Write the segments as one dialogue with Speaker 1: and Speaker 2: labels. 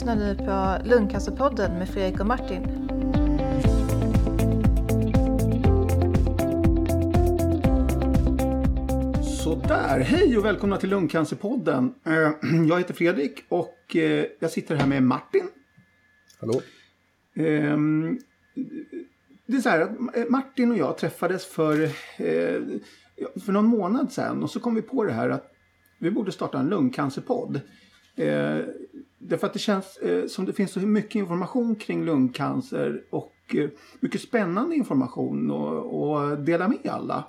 Speaker 1: lyssnar nu på Lungcancerpodden med Fredrik och Martin.
Speaker 2: Sådär, hej och välkomna till Lungcancerpodden. Eh, Jag heter Fredrik och eh, jag sitter här med Martin.
Speaker 3: Hallå?
Speaker 2: Ehm, Det är så här att eh, Martin och jag träffades för, för någon månad sedan och så kom vi på det här att vi borde starta en lungcancerpodd. Eh, Därför att det känns eh, som det finns så mycket information kring lungcancer och eh, mycket spännande information och, och dela med alla.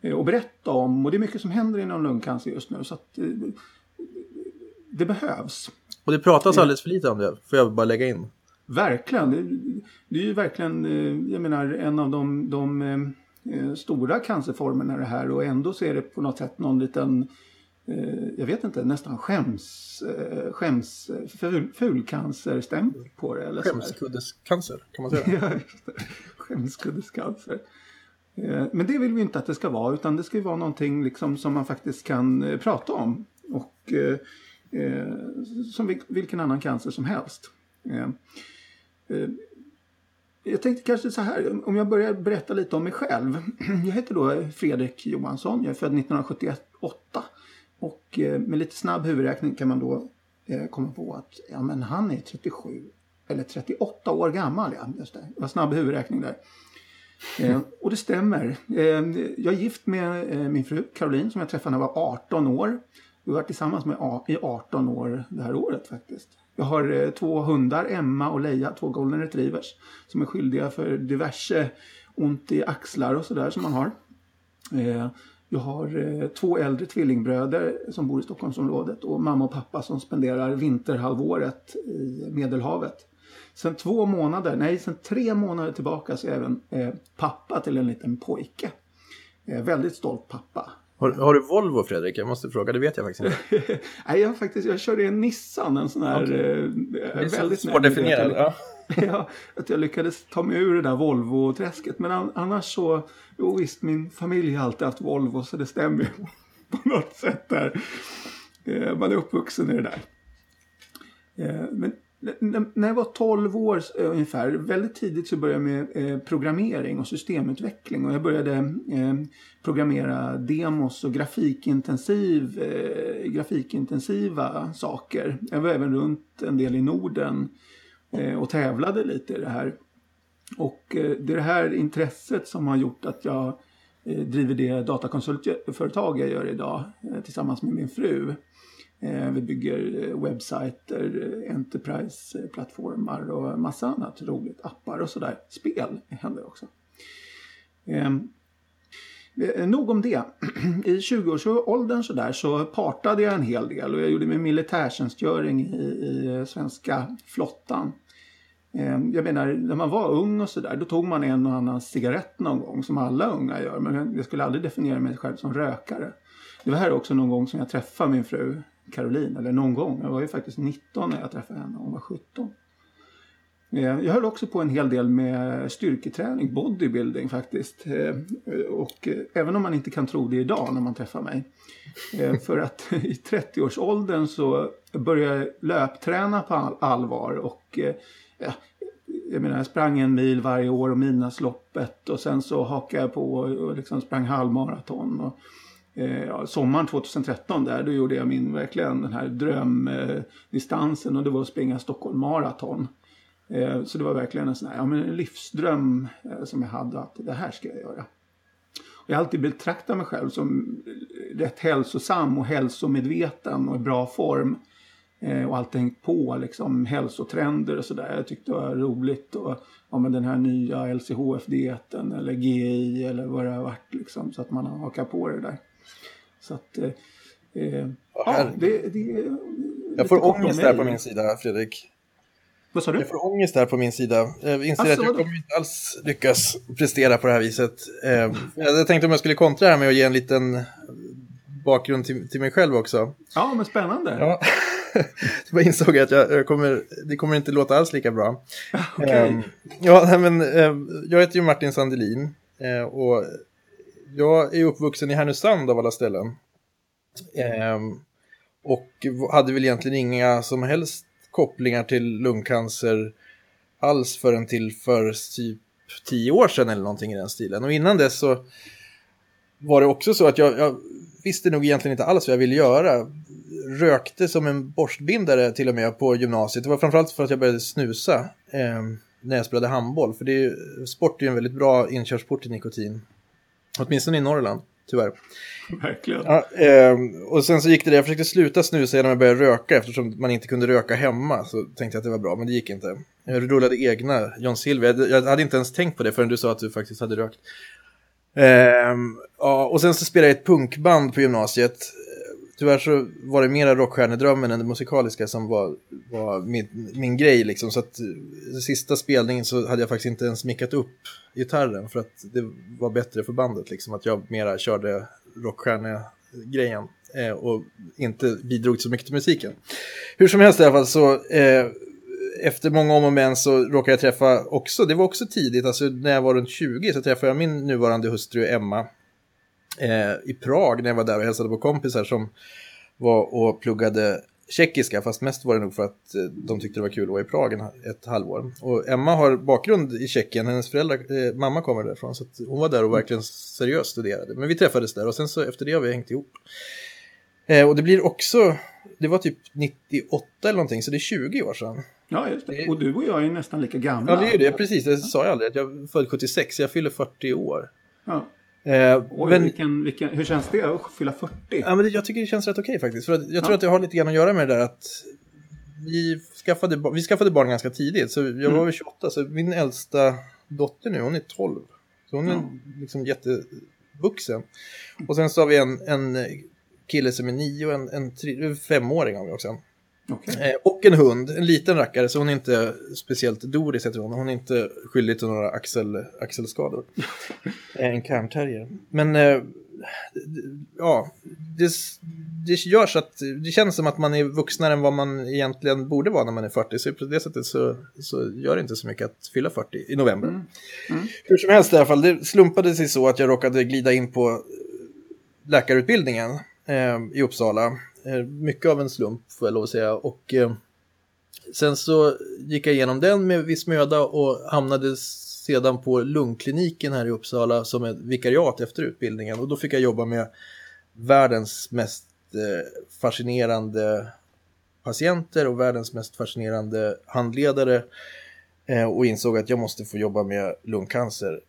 Speaker 2: eh, Och berätta om. Och det är mycket som händer inom lungcancer just nu. Så att eh, det behövs.
Speaker 3: Och det pratas alldeles för lite om det, får jag bara lägga in.
Speaker 2: Verkligen. Det, det är ju verkligen, eh, jag menar, en av de, de eh, eh, stora cancerformerna det här. Och ändå så är det på något sätt någon liten, eh, jag vet inte, nästan skäms, eh, skäms ful, fulcancerstämpel på det. Eller.
Speaker 3: Skämskudescancer, kan man säga.
Speaker 2: Ja, just det. Skämskudescancer. Eh, Men det vill vi inte att det ska vara utan det ska vara någonting liksom som man faktiskt kan eh, prata om. Och eh, eh, som vil- vilken annan cancer som helst. Eh, eh, Jag tänkte kanske så här, om jag börjar berätta lite om mig själv. Jag heter då Fredrik Johansson, jag är född 1978. Och eh, med lite snabb huvudräkning kan man då eh, komma på att ja, men han är 37 eller 38 år gammal. Ja, just det. det var snabb huvudräkning där. Eh, och det stämmer. Eh, jag är gift med eh, min fru Caroline som jag träffade när jag var 18 år. Vi har varit tillsammans med A- i 18 år det här året faktiskt. Jag har eh, två hundar, Emma och Leia, två golden retrievers. Som är skyldiga för diverse ont i axlar och sådär som man har. Eh, jag har eh, två äldre tvillingbröder som bor i Stockholmsområdet och mamma och pappa som spenderar vinterhalvåret i Medelhavet. Sen två månader, nej sen tre månader tillbaka så är jag även eh, pappa till en liten pojke. Eh, väldigt stolt pappa.
Speaker 3: Har, har du Volvo, Fredrik? Jag måste fråga, det vet jag faktiskt inte.
Speaker 2: nej, jag, faktiskt, jag körde en Nissan, en sån här...
Speaker 3: Okej.
Speaker 2: eh, väldigt
Speaker 3: svårdefinierad. Ja.
Speaker 2: ja, att jag lyckades ta mig ur det där Volvo-träsket. Men an- annars så, jo visst, min familj har alltid haft Volvo så det stämmer ju på något sätt där. Eh, Man är uppvuxen i det där. Eh, Men när jag var 12 år eh, ungefär, väldigt tidigt så började jag med eh, programmering och systemutveckling. Och jag började eh, programmera demos och grafikintensiv, eh, grafikintensiva saker. Jag var även runt en del i Norden Eh, och tävlade lite i det här. Och eh, det är det här intresset som har gjort att jag eh, driver det datakonsultföretag jag gör idag tillsammans med min fru. Vi bygger webbsajter, enterprise-plattformar och massa annat roligt. Appar och sådär. Spel händer också. Ehm, nog om det. I 20-årsåldern så där så partade jag en hel del och jag gjorde min militärtjänstgöring i, i svenska flottan. Ehm, jag menar, när man var ung och sådär, då tog man en och annan cigarett någon gång, som alla unga gör. Men jag skulle aldrig definiera mig själv som rökare. Det var här också någon gång som jag träffade min fru Caroline, eller någon gång. Jag var ju faktiskt 19 när jag träffade henne, hon var 17. Ehm, jag höll också på en hel del med styrketräning, bodybuilding faktiskt. Ehm, och eh, även om man inte kan tro det idag när man träffar mig. För att i 30-årsåldern så började jag löpträna på allvar. Och eh, ja, jag menar, jag sprang en mil varje år och Midnattsloppet. Och sen så hakade jag på och liksom sprang halvmaraton. Och, eh, sommaren 2013 där, då gjorde jag min, verkligen den här drömdistansen. Och det var att springa Stockholm Marathon. Eh, Så det var verkligen en sån här, ja, men en livsdröm eh, som jag hade att det här ska jag göra. Och jag har alltid betraktat mig själv som rätt hälsosam och hälsomedveten och i bra form. Eh, Och alltid hängt på liksom hälsotrender och sådär. Jag tyckte det var roligt. Och, ja, men den här nya LCHF-dieten eller GI eller vad det har varit. Liksom, så att man har hakat på det där. Så att... Eh, eh, ja, det, det,
Speaker 3: Jag får ångest där på min sida, Fredrik.
Speaker 2: Vad sa du?
Speaker 3: Jag får ångest där på min sida. Jag inser
Speaker 2: Asså,
Speaker 3: att jag kommer inte alls lyckas prestera på det här viset. Eh, Jag tänkte om jag skulle kontra här med att ge en liten bakgrund till, till mig själv också.
Speaker 2: Ja, men spännande.
Speaker 3: Ja. Jag insåg att jag, jag kommer, det kommer inte låta alls lika bra.
Speaker 2: Okej.
Speaker 3: Ehm, ja, nej, men, ehm, jag heter ju Martin Sandelin eh, och jag är uppvuxen i Härnösand av alla ställen. Ehm, och hade väl egentligen inga som helst kopplingar till lungcancer alls förrän till för typ tio år sedan eller någonting i den stilen. Och innan dess så var det också så att jag, jag visste nog egentligen inte alls vad jag ville göra. Rökte som en borstbindare till och med på gymnasiet. Det var framförallt för att jag började snusa eh, när jag spelade handboll. För det är ju, sport är ju en väldigt bra inkörsport till nikotin. Åtminstone i Norrland, tyvärr.
Speaker 2: Verkligen.
Speaker 3: Ja, eh, och sen så gick det där, jag försökte sluta snusa genom att börja röka eftersom man inte kunde röka hemma. Så tänkte jag att det var bra, men det gick inte. Jag rullade egna John Silver. Jag, jag hade inte ens tänkt på det förrän du sa att du faktiskt hade rökt. Eh, ja, och sen så spelade jag ett punkband på gymnasiet. Tyvärr så var det mera rockstjärnedrömmen än det musikaliska som var, var min, min grej. Liksom. Så att eh, sista spelningen så hade jag faktiskt inte ens mickat upp gitarren för att det var bättre för bandet. Liksom. Att jag mera körde rockstjärnegrejen eh, och inte bidrog så mycket till musiken. Hur som helst i alla fall så eh, efter många om och men så råkade jag träffa också, det var också tidigt, alltså när jag var runt 20 så träffade jag min nuvarande hustru Emma eh, i Prag när jag var där och hälsade på kompisar som var och pluggade tjeckiska, fast mest var det nog för att eh, de tyckte det var kul att vara i Prag ett halvår. Och Emma har bakgrund i Tjeckien, hennes föräldrar, eh, mamma kommer därifrån, så hon var där och verkligen seriöst studerade. Men vi träffades där och sen så efter det har vi hängt ihop. Eh, och det blir också, det var typ 98 eller någonting, så det är 20 år sedan.
Speaker 2: Ja, just det. Och du och jag är nästan lika gamla.
Speaker 3: Ja, det är det, precis, det sa jag aldrig, att jag född 76, jag fyller 40 år.
Speaker 2: Ja.
Speaker 3: Eh,
Speaker 2: Oj,
Speaker 3: men,
Speaker 2: vilken, vilken, hur känns det att fylla 40?
Speaker 3: ja, men det, jag tycker det känns rätt okej faktiskt. För jag tror
Speaker 2: Ja.
Speaker 3: att det har lite grann att göra med det där att vi skaffade, vi skaffade barn ganska tidigt. Så jag var
Speaker 2: Mm.
Speaker 3: väl 28, så min äldsta dotter nu, hon är 12. Så hon är
Speaker 2: Ja.
Speaker 3: liksom jättevuxen. Och sen så har vi en, en kille som är nio och en, en tre, femåring har vi också.
Speaker 2: Okej.
Speaker 3: Eh, och en hund, en liten rackare, så hon är inte speciellt Doris heter hon. Hon är inte skyldig till några axel, axelskador. Eh, en cairnterrier. Men eh, ja, det, det gör så att det känns som att man är vuxnare än vad man egentligen borde vara när man är 40. Så på det sättet så, så gör det inte så mycket att fylla 40 i november.
Speaker 2: Mm. Mm.
Speaker 3: Hur som helst i alla fall, det slumpade sig så att jag råkade glida in på läkarutbildningen eh, i Uppsala. Eh, mycket av en slump får jag lov att säga. Och eh, sen så gick jag igenom den med viss möda och hamnade sedan på lungkliniken här i Uppsala som ett vikariat efter utbildningen. Och då fick jag jobba med världens mest eh, fascinerande patienter och världens mest fascinerande handledare. Eh, och insåg att jag måste få jobba med lungcancer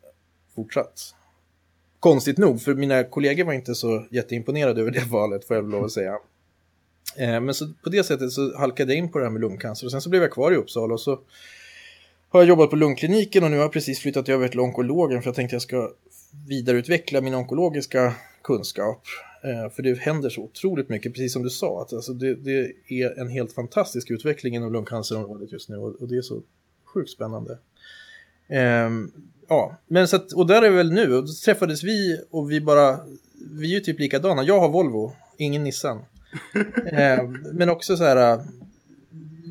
Speaker 3: fortsatt. Konstigt nog, för mina kollegor var inte så jätteimponerade över det valet, får jag lov att säga. Eh, men så på det sättet så halkade jag in på det här med lungcancer och sen så blev jag kvar i Uppsala och så har jag jobbat på lungkliniken och nu har jag precis flyttat över till onkologen för jag tänkte jag ska vidareutveckla min onkologiska kunskap. Eh, för det händer så otroligt mycket, precis som du sa. Att alltså det, det är en helt fantastisk utveckling inom lungcancerområdet just nu och, det är så sjukt spännande. Ehm, ja, men så att, och där är vi väl nu. Och då träffades vi och vi bara, vi är ju typ likadana. Jag har Volvo, ingen Nissan. Eh, men också så här, eh,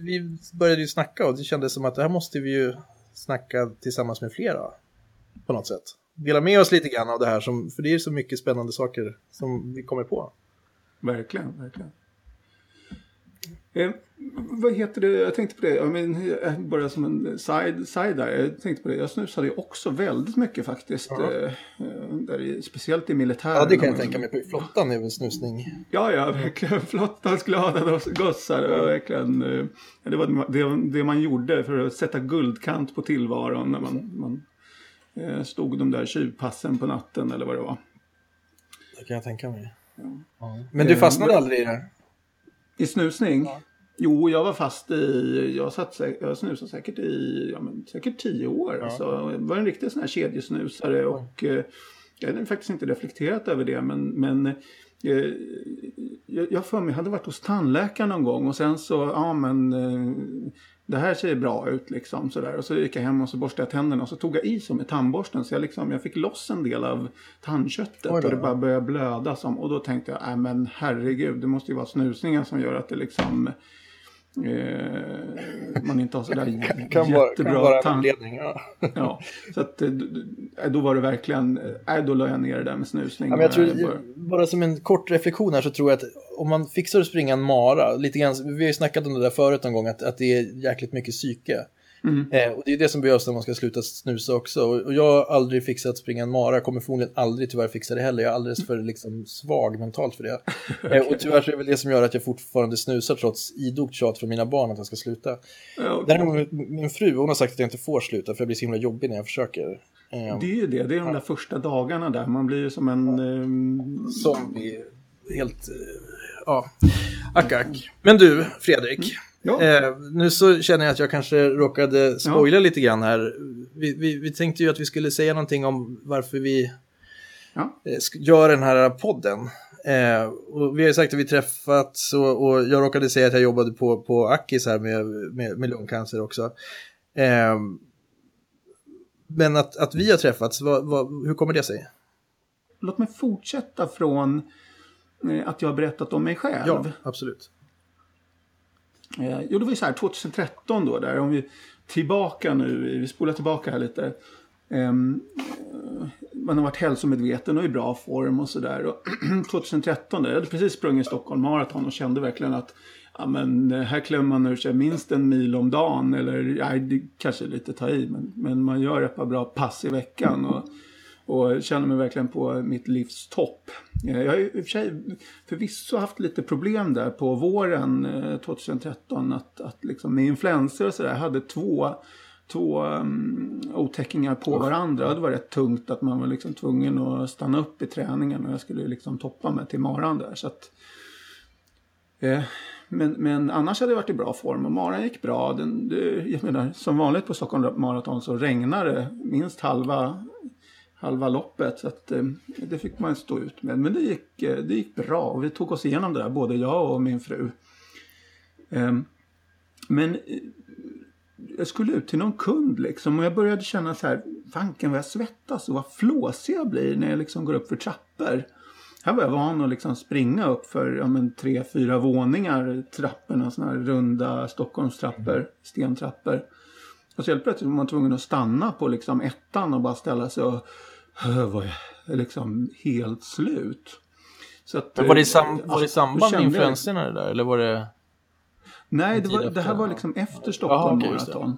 Speaker 3: vi började ju snacka och det kändes som att det här måste vi ju snacka tillsammans med flera på något sätt. Dela med oss lite grann av det här, som, för det är så mycket spännande saker som vi kommer på.
Speaker 2: Verkligen, verkligen. Eh, vad heter det? Jag tänkte på det, jag men, bara som en side, side där. Jag tänkte på det, jag snusade ju också väldigt mycket faktiskt.
Speaker 3: Ja.
Speaker 2: Eh, där i, speciellt i militären.
Speaker 3: Ja, det kan jag tänka mig. På flottan är väl snusning.
Speaker 2: Ja, ja, verkligen. Flottans glada gossar. Var verkligen eh, det, var det, det man gjorde för att sätta guldkant på tillvaron när man, man eh, stod de där tjuvpassen på natten eller vad det var.
Speaker 3: Det kan jag tänka mig.
Speaker 2: Ja.
Speaker 3: Men du fastnade aldrig i det?
Speaker 2: I snusning?
Speaker 3: Ja.
Speaker 2: Jo, jag var fast i, jag, satt, jag snusade säkert i, ja men säkert tio år.
Speaker 3: Ja.
Speaker 2: Alltså, jag var en riktig sån här kedjesnusare och eh, jag hade faktiskt inte reflekterat över det men, men eh, jag, jag för mig hade varit hos tandläkaren någon gång och sen så, ja men eh, det här ser bra ut liksom sådär. Och så gick jag hem och så borstade jag tänderna och så tog jag i så med tandborsten så jag liksom, jag fick loss en del av tandköttet och det bara började blöda som. Och då tänkte jag, nej men herregud, det måste ju vara snusningen som gör att det liksom Eh, man inte har sådär
Speaker 3: kan vara,
Speaker 2: jättebra
Speaker 3: kan vara anledning. Ja.
Speaker 2: Ja, så att eh, då var det verkligen, eh, då la jag ner det där med snusning.
Speaker 3: Ja, men jag tror,
Speaker 2: bara-
Speaker 3: bara som en kort reflektion här så tror jag att om man fixar att springa en mara, lite grann, vi har ju snackat om det där förut någon gång, att, att det är jäkligt mycket psyke.
Speaker 2: Mm.
Speaker 3: Eh, och det är det som behövs när man ska sluta snusa också. Och, och jag har aldrig fixat att springa en mara, kommer förmodligen aldrig tyvärr fixa det heller. Jag är alldeles för liksom, svag mentalt för det. eh, och tyvärr så är det väl det som gör att jag fortfarande snusar trots idogt tjat från mina barn att jag ska sluta.
Speaker 2: Ja,
Speaker 3: Däremot min, fru, hon har sagt att jag inte får sluta för jag blir så himla jobbig när jag försöker. Eh,
Speaker 2: Det är ju det, det är de där första dagarna där, man blir ju som en... ehm,
Speaker 3: zombie. Helt... eh, Ja, ack, ack. Men du, Fredrik.
Speaker 2: Ja.
Speaker 3: Eh, nu så känner jag att jag kanske råkade spoila lite grann här. Vi, vi, vi tänkte ju att vi skulle säga någonting om varför vi
Speaker 2: Ja.
Speaker 3: eh, gör den här podden. Eh, och vi har ju sagt att vi träffats och, och jag råkade säga att jag jobbade på, på Akis här med, med, med lungcancer också. Eh, men att, att vi har träffats, vad, vad, hur kommer det sig?
Speaker 2: Låt mig fortsätta från eh, att jag har berättat om mig själv.
Speaker 3: Ja, absolut.
Speaker 2: Eh, jo, det var ju så här 2013 då, där om vi tillbaka nu, vi spolar tillbaka här lite. Ehm, eh, man har varit hälsomedveten och i bra form och sådär. 2013, där, jag hade precis sprungit Stockholm Marathon och kände verkligen att ja, men, eh, här klämmer man ur sig minst en mil om dagen. Eller nej, det kanske är lite att ta i, men, men man gör ett par bra pass i veckan. Och, och känner mig verkligen på mitt livs topp. Eh, Jag har i och för sig förvisso haft lite problem där på våren eh, 2013 att, att liksom med influenser och sådär. Hade två, två um, otäckingar på varandra. Det var rätt tungt att man var liksom tvungen att stanna upp i träningen och jag skulle liksom toppa mig till maran där. Så att, eh, men, men annars hade jag varit i bra form och maran gick bra. Den, det, jag menar, som vanligt på Stockholm Marathon så regnade det minst halva halva loppet. Så att, eh, det fick man stå ut med. Men det gick, eh, det gick bra och vi tog oss igenom det där, både jag och min fru. Eh, men eh, jag skulle ut till någon kund liksom och jag började känna så här, fanken vad jag svettas och vad flåsig jag blir när jag liksom går upp för trappor. Här var jag van att liksom springa upp för ja, men, tre, fyra våningar trapporna, sådana här runda Stockholmstrappor, stentrappor. Och så helt plötsligt var man tvungen att stanna på liksom ettan och bara ställa sig och var jag liksom helt slut. Så att,
Speaker 3: Men var det, i
Speaker 2: eh,
Speaker 3: sam, var det i samband med influenserna det där? Eller var det...
Speaker 2: Nej, det, var, det här var liksom efter Stockholm
Speaker 3: det.
Speaker 2: Marathon.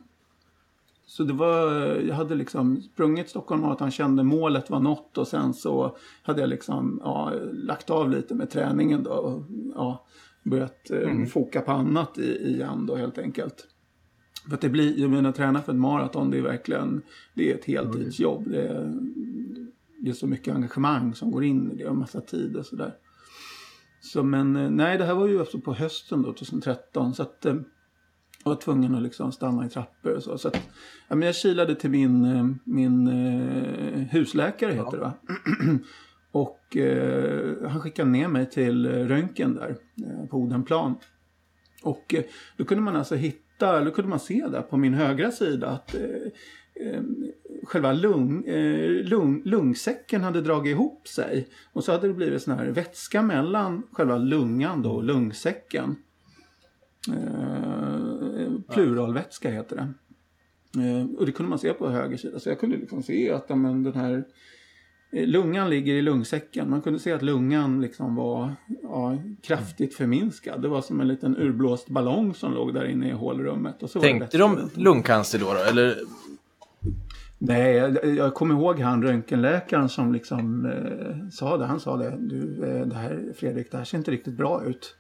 Speaker 2: Så det var, jag hade liksom sprungit Stockholm Marathon, kände målet var nått och sen så hade jag liksom ja, lagt av lite med träningen då och ja, börjat eh,
Speaker 3: Mm.
Speaker 2: foka på annat i, igen då helt enkelt. För att det blir, jag menar träna för ett maraton det är verkligen, det är ett heltidsjobb. Det är, det är så mycket engagemang som går in i det och massa tid och sådär. Så men eh, nej, det här var ju alltså på hösten då, 2013. Så att eh, jag var tvungen att liksom stanna i trappor och så. så att, ja, men jag kilade till min, eh, min eh, husläkare, heter det va? och eh, han skickade ner mig till röntgen där eh, på Odenplan. Och då kunde man alltså hitta, då kunde man se där på min högra sida att själva lung, eh, lung, lungsäcken hade dragit ihop sig. Och så hade det blivit sån här vätska mellan själva lungan då och lungsäcken. Eh, pluralvätska heter det. Eh, och det kunde man se på höger sida. Så jag kunde liksom se att ja, men, den här eh, lungan ligger i lungsäcken. Man kunde se att lungan liksom var ja, kraftigt förminskad. Det var som en liten urblåst ballong som låg där inne i hålrummet. Och så
Speaker 3: Tänkte de lungcancer då? då? Eller
Speaker 2: Nej, jag, jag kommer ihåg han röntgenläkaren som liksom eh, sa det. Han sa det. Du, eh, det här, Fredrik, det här ser inte riktigt bra ut.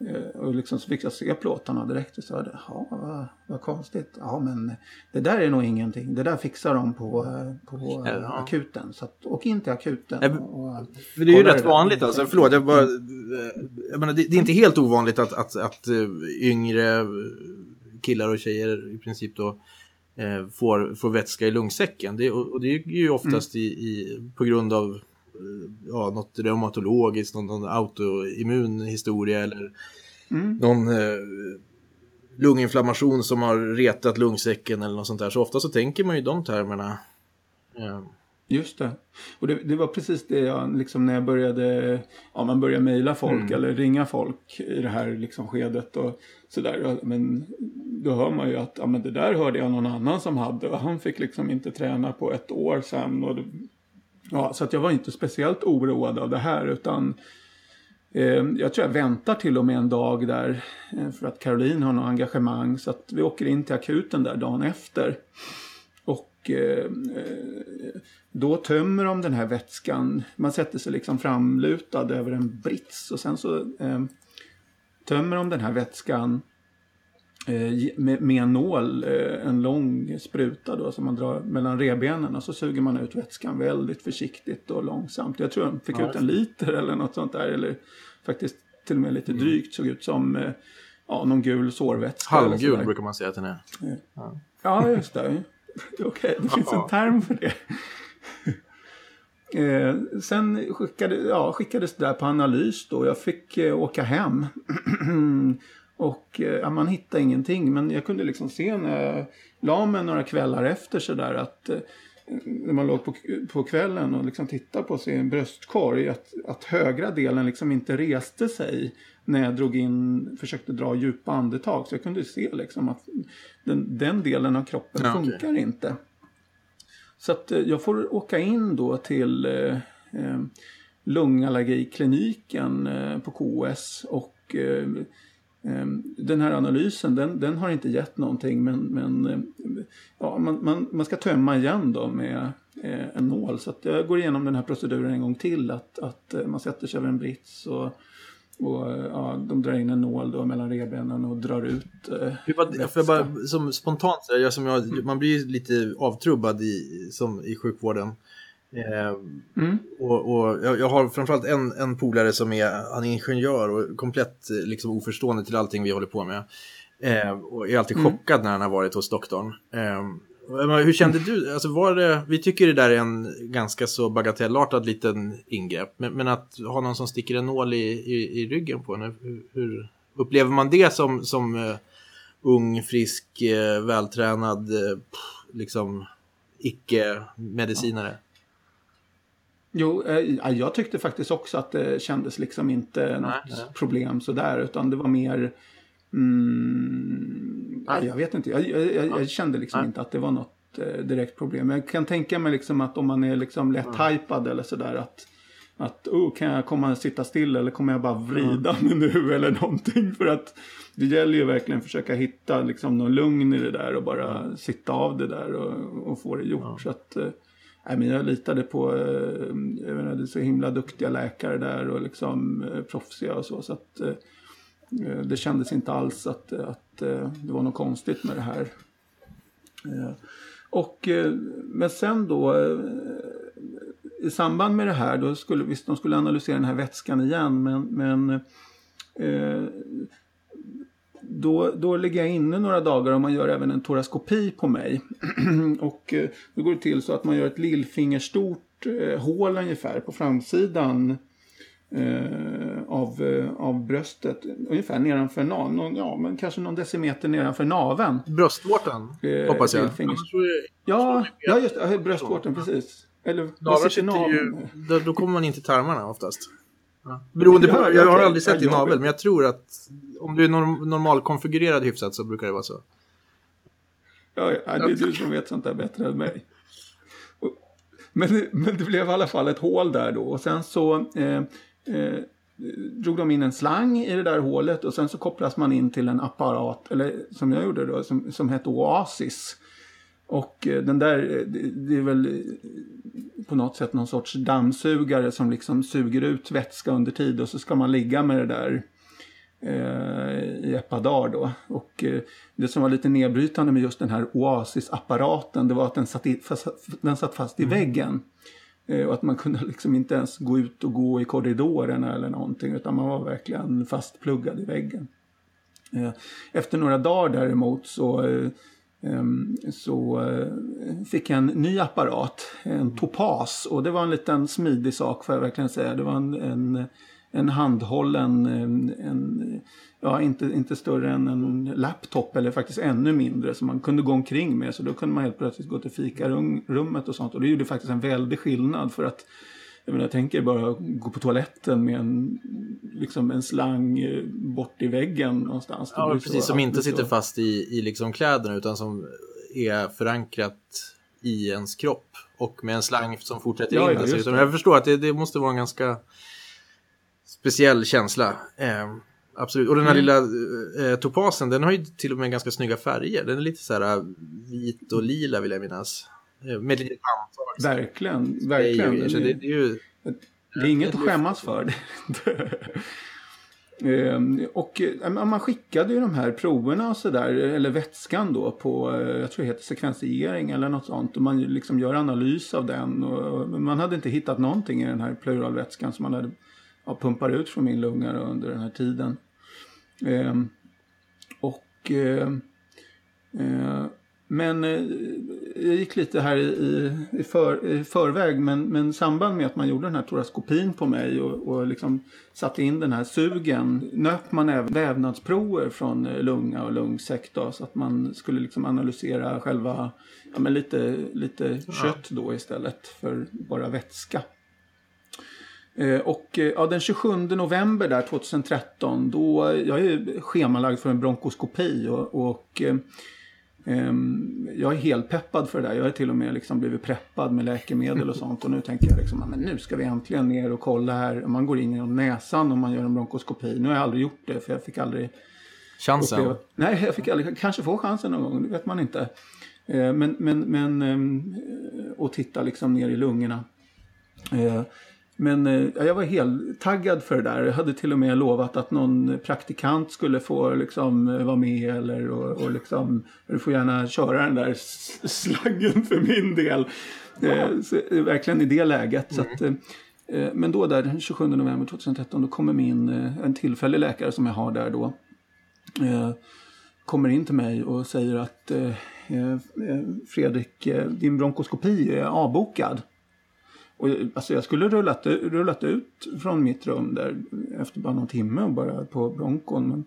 Speaker 2: Eh, och liksom så fick jag se plåtarna direkt och sa det. Ja, vad, vad konstigt. Ja, men det där är nog ingenting. Det där fixar de på, eh, på eh,
Speaker 3: Ja.
Speaker 2: akuten. Så att, åk in till akuten.
Speaker 3: Nej,
Speaker 2: och,
Speaker 3: För det är ju rätt
Speaker 2: där.
Speaker 3: vanligt alltså, förlåt, jag bara, jag menar, det, det är inte helt ovanligt att, att, att eh, yngre killar och tjejer i princip då eh, får, får vätska i lungsäcken. Det, och, och det är ju oftast i, i, på grund av eh, ja, något reumatologiskt, någon, någon autoimmun historia eller
Speaker 2: Mm.
Speaker 3: någon eh, lunginflammation som har retat lungsäcken eller något sånt där. Så ofta så tänker man ju de termerna. Eh,
Speaker 2: Just det. Och det, det, var precis det jag, liksom när jag började, ja man började mejla folk mm. eller ringa folk i det här liksom skedet och sådär. Men då hör man ju att, ja men det där hörde jag någon annan som hade och han fick liksom inte träna på ett år sen. Och det, ja, så att jag var inte speciellt oroad av det här utan eh, jag tror jag väntar till och med en dag där eh, för att Caroline har något engagemang så att vi åker in till akuten där dagen efter. Och eh, då tömmer de den här vätskan. Man sätter sig liksom framlutad över en brits och sen så eh, tömmer de den här vätskan eh, med, med, en nål, eh, en lång spruta då som man drar mellan rebenen och så suger man ut vätskan väldigt försiktigt och långsamt. Jag tror de fick ja, ut en liter eller något sånt där eller faktiskt till och med lite mm. drygt såg ut som eh, ja, någon gul sårvätska.
Speaker 3: Halvgul brukar man säga att den är.
Speaker 2: Ja, ja just det. Okej, okay, det finns en term för det. Eh, sen skickade, ja, skickades det där på analys då. Jag fick eh, åka hem. och eh, man hittade ingenting. Men jag kunde liksom se när jag la mig några kvällar efter sådär att eh, när man låg på, på kvällen och liksom tittade på sin bröstkorg att, att högra delen liksom inte reste sig när jag drog in, försökte dra djupa andetag. Så jag kunde se liksom att den, den delen av kroppen ja, funkar okay. inte. Så att eh, jag får åka in då till eh, eh lungallergikliniken eh, på KS och eh, eh, den här analysen den, den, har inte gett någonting men, men ja, man, man, man, ska tömma igen då med en nål. Så jag går igenom den här proceduren en gång till. Att, att man sätter sig över en brits och och ja, de drar in en nål då mellan revbenen och drar ut eh,
Speaker 3: var, för bara, som Spontant, jag, som jag, man blir lite avtrubbad i, som, i sjukvården. Eh, mm. Och, och jag, jag, har framförallt en, en polare som är, han är ingenjör och komplett liksom, oförstående till allting vi håller på med. Eh, och är alltid mm. chockad när han har varit hos doktorn. Eh, hur kände du? Alltså var det, vi tycker det där är en ganska så bagatellartad liten ingrepp. Men, men att ha någon som sticker en nål i, i, i ryggen på en, hur, hur, upplever man det som, som uh, ung, frisk, uh, vältränad, uh, liksom icke-medicinare?
Speaker 2: Jo, eh, jag tyckte faktiskt också att det kändes liksom inte nej, något nej. problem sådär. Utan det var mer Mm, nej. Jag vet inte. Jag, jag, jag kände liksom inte att det var något eh, direkt problem. Jag kan tänka mig liksom att om man är liksom lätt mm. eller sådär att att oh, kan jag komma och sitta still eller kommer jag bara vrida mm. mig nu eller någonting. För att det gäller ju verkligen att försöka hitta liksom någon lugn i det där och bara mm. sitta av det där och, och få det gjort. Mm. Så att, eh, nej, men jag litade på, eh, jag menar, det är så himla duktiga läkare där och liksom eh, proffsiga och så. så att, eh, det kändes inte alls att, att det var något konstigt med det här. Och, men sen då i samband med det här, då skulle, visst de skulle analysera den här vätskan igen men, men då, då ligger jag inne några dagar och man gör även en toraskopi på mig. och då går det till så att man gör ett lillfingerstort hål ungefär på framsidan eh, av, eh, av bröstet. Ungefär nedanför naveln. Ja, men kanske någon decimeter nedanför naveln.
Speaker 3: Bröstvårtan, eh, hoppas jag.
Speaker 2: Ja, ja, just det. Bröstvårtan, precis. Eller
Speaker 3: vad sitter naveln? Ju, då, då, kommer man in till tarmarna oftast. Ja. Beroende på, jag har aldrig sett din navel, men jag tror att om du är norm, normalkonfigurerad hyfsat så brukar det vara så.
Speaker 2: Ja, ja, det är du som vet sånt där bättre än mig. Men, men det blev i alla fall ett hål där då. Och sen så eh, eh, drog de in en slang i det där hålet och sen så kopplas man in till en apparat, eller som jag gjorde då, som, som hette Oasis. Och eh, den där, eh, det, är väl eh, på något sätt någon sorts dammsugare som liksom suger ut vätska under tid och så ska man ligga med det där i ett par dagar då. Och det som var lite nedbrytande med just den här Oasis-apparaten det var att den satt, i, fast, den satt fast i mm. väggen. Och att man kunde liksom inte ens gå ut och gå i korridorerna eller någonting utan man var verkligen fastpluggad i väggen. Efter några dagar däremot så, så fick jag en ny apparat, en Topaz och det var en liten smidig sak får jag verkligen säga. Det var en, en en handhållen, en, en, ja inte, inte större än en laptop eller faktiskt ännu mindre som man kunde gå omkring med. Så då kunde man helt plötsligt gå till fikarummet och sånt och det gjorde faktiskt en väldig skillnad för att jag, menar, tänker bara gå på toaletten med en, liksom en slang eh, bort i väggen någonstans.
Speaker 3: Ja, precis, som inte sitter fast i, i liksom kläderna utan som är förankrat i ens kropp och med en slang som fortsätter ja, in. Ja, dessutom. Jag förstår att det, det, måste vara en ganska speciell känsla. Eh, absolut. Och den här mm. lilla eh, topasen, den har ju till och med ganska snygga färger. Den är lite så här eh, vit och lila vill jag minnas. Eh, med
Speaker 2: handtag. Verkligen, verkligen. Det är, ju, det, det är, ju, det är inget att skämmas för. Ehm, och eh, man skickade ju de här proverna och sådär, eller vätskan då på, eh, jag tror det heter sekvensiering eller något sånt. Och man liksom gör analys av den. Och man hade inte hittat någonting i den här pleuralvätskan som man hade ja, pumpar ut från min lunga under den här tiden. Ehm, och men eh, jag gick lite här i, i, för, i förväg men, men samband med att man gjorde den här toraskopin på mig och, och liksom satte in den här sugen nöp man även vävnadsprover från eh, lunga och lungsäck då, så att man skulle liksom analysera själva ja, men lite, lite kött då istället för bara vätska. Eh, och ja, den 27 november där 2013 då, jag är schemalagd för en bronkoskopi och, och jag är helt peppad för det där. Jag har till och med liksom blivit preppad med läkemedel och sånt. Och nu tänker jag liksom, men nu ska vi äntligen ner och kolla här. Man går in genom näsan om man gör en bronkoskopi. Nu har jag aldrig gjort det för jag fick aldrig...
Speaker 3: Chansen? Uppleva.
Speaker 2: Nej, jag fick aldrig, kanske få chansen någon gång, det vet man inte. Ehm, men, men, men, ehm, och titta liksom ner i lungorna. Men eh, jag var helt taggad för det där. Jag hade till och med lovat att någon praktikant skulle få liksom, eh, vara med. Eller, och, och liksom, du får gärna köra den där slaggen för min del. Eh, så, eh, verkligen i det läget. Mm. Så att, eh, men då där den 27 november 2013 då kommer min, en tillfällig läkare som jag har där då. Eh, kommer in till mig och säger att Fredrik, din bronkoskopi är avbokad. Och, alltså jag skulle rullat, rullat ut från mitt rum där efter bara någon timme och bara på bronkon. Men,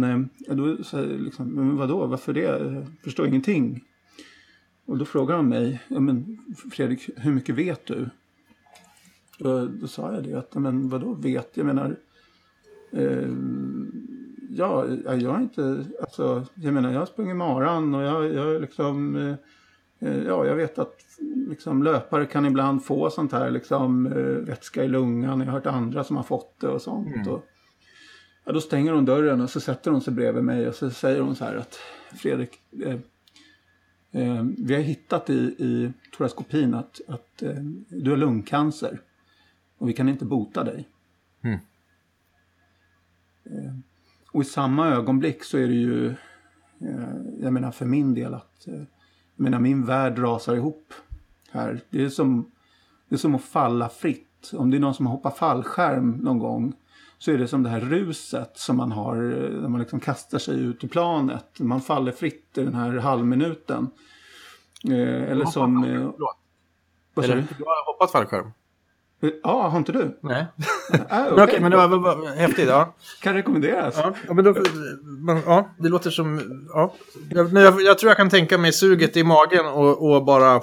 Speaker 2: men eh, då sa jag liksom, men vadå, varför det? Jag förstår ingenting. Och då frågar han mig, ja, men Fredrik, hur mycket vet du? Och då sa jag det, att men vadå vet? Jag menar, eh, ja, jag har inte, alltså, jag menar jag har sprungit maran och jag, jag liksom Eh, ja, jag vet att liksom, löpare kan ibland få sånt här liksom, eh, vätska i lungan. Jag har hört andra som har fått det och sånt. Mm. Och, ja, då stänger hon dörren och så sätter hon sig bredvid mig och så säger hon så här att Fredrik, eh, eh, vi har hittat i, i toraskopin att, att eh, du har lungcancer och vi kan inte bota dig. Mm. Eh, och i samma ögonblick så är det ju, jag menar för min del att menar, min värld rasar ihop här. Det är, som, det är som att falla fritt. Om det är någon som hoppar fallskärm någon gång så är det som det här ruset som man har eh, när man liksom kastar sig ut ur planet. Man faller fritt i den här halvminuten. Eh, eller som... Eh,
Speaker 3: vad? Du har hoppat fallskärm?
Speaker 2: Ja, har inte du?
Speaker 3: Nej. Ah, okay. okay, men det var väl häftigt. Ja.
Speaker 2: Kan rekommenderas.
Speaker 3: Ja, men då, men, ja det låter som... Ja. Jag, jag, jag, tror jag kan tänka mig suget i magen och, och bara...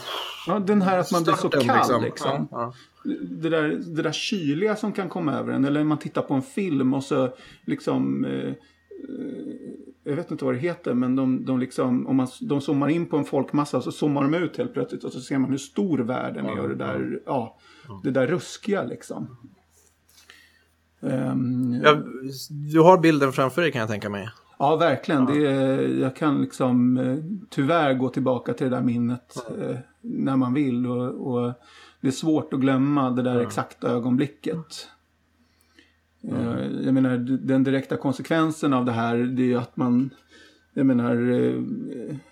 Speaker 2: Ja, den här att man blir så kall liksom. liksom. Ja, ja. Det, där, det där kyliga som kan komma över en. Eller man tittar på en film och så liksom... Eh, jag vet inte vad det heter, men de, de, liksom, om man, de zoomar in på en folkmassa så zoomar de ut helt plötsligt och så ser man hur stor världen är och det där, ja, det där ruskiga liksom.
Speaker 3: Um, ja, du har bilden framför dig kan jag tänka mig.
Speaker 2: Ja, verkligen. Ja. Är, jag kan liksom eh, tyvärr gå tillbaka till det där minnet eh, när man vill. Och, och, det är svårt att glömma det där ja. exakta ögonblicket. Mm. Jag menar, den direkta konsekvensen av det här det är ju att man jag menar,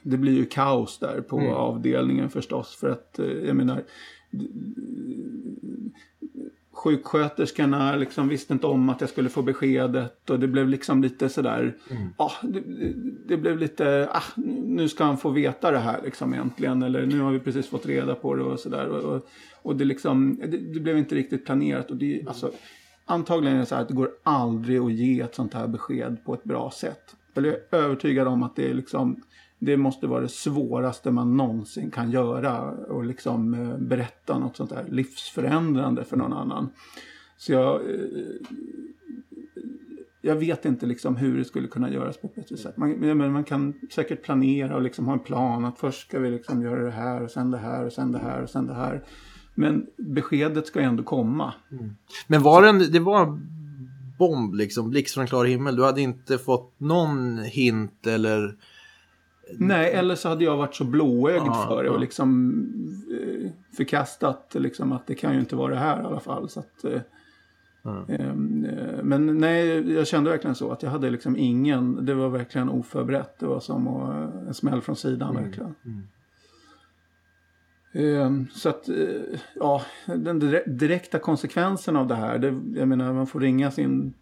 Speaker 2: det blir ju kaos där på mm. avdelningen förstås. För att, jag menar, sjuksköterskorna liksom visste inte om att jag skulle få beskedet och det blev liksom lite sådär, mm. ah, det, det, blev lite, ah, nu ska han få veta det här liksom egentligen eller nu har vi precis fått reda på det och sådär. Och, och, och, det liksom, det, det, blev inte riktigt planerat och det, alltså, antagligen är det så här att det går aldrig att ge ett sånt här besked på ett bra sätt. Jag är övertygad om att det är liksom det måste vara det svåraste man någonsin kan göra och liksom eh, berätta något sånt där livsförändrande för någon annan. Så jag, eh, jag vet inte liksom hur det skulle kunna göras på ett bättre sätt. Man, man kan säkert planera och liksom ha en plan att först ska vi liksom göra det här och sen det här och sen det här och sen det här. Men beskedet ska ändå komma. Mm.
Speaker 3: Men var det, en, det var bomb liksom, blixt från klar himmel? Du hade inte fått någon hint eller?
Speaker 2: Nej, eller så hade jag varit så blåögd ja, för det och liksom eh, förkastat liksom att det kan ju inte vara det här i alla fall. Så att, eh, mm. eh, men nej, jag kände verkligen så att jag hade liksom ingen, det var verkligen oförberett. Det var som en smäll från sidan mm. verkligen. Mm. Ehm, så att, eh, ja, den direkta konsekvensen av det här, det, jag menar man får ringa sin,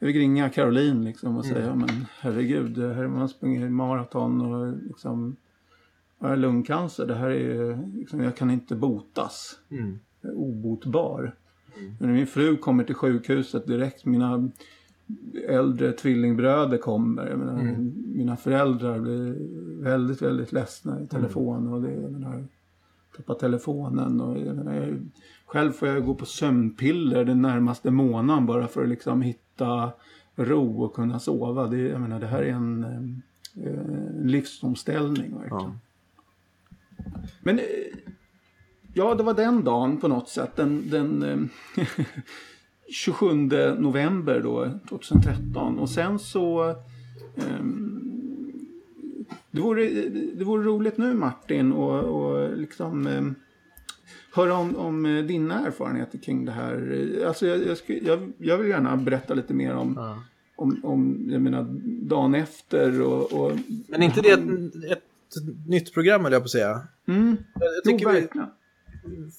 Speaker 2: jag fick ringa Caroline liksom och säga, mm. men herregud, här man springer maraton och liksom, jag har lungcancer, det här är, liksom, jag kan inte botas. Mm. Jag är obotbar. Mm. Men min fru kommer till sjukhuset direkt, mina äldre tvillingbröder kommer. Menar, mm. Mina föräldrar blir väldigt, väldigt ledsna i telefon. Och det, jag menar, tappa telefonen. Och, jag menar, jag, själv får jag gå på sömnpiller den närmaste månaden bara för att liksom hitta ro och kunna sova. Det, jag menar, det här är en, en eh, livsomställning verkligen. Ja. Men eh, ja, det var den dagen på något sätt. Den, den 27 november då, 2013. Och sen så um, det vore, det vore roligt nu Martin och, och liksom eh, höra om, om eh, dina erfarenheter kring det här. Alltså jag, jag, jag, jag vill gärna berätta lite mer om, ja. om, om jag menar, dagen efter och... och
Speaker 3: Men inte det ett, ett nytt program eller jag på att säga?
Speaker 2: Mm. Jag tycker jo, verkligen.
Speaker 3: Vi,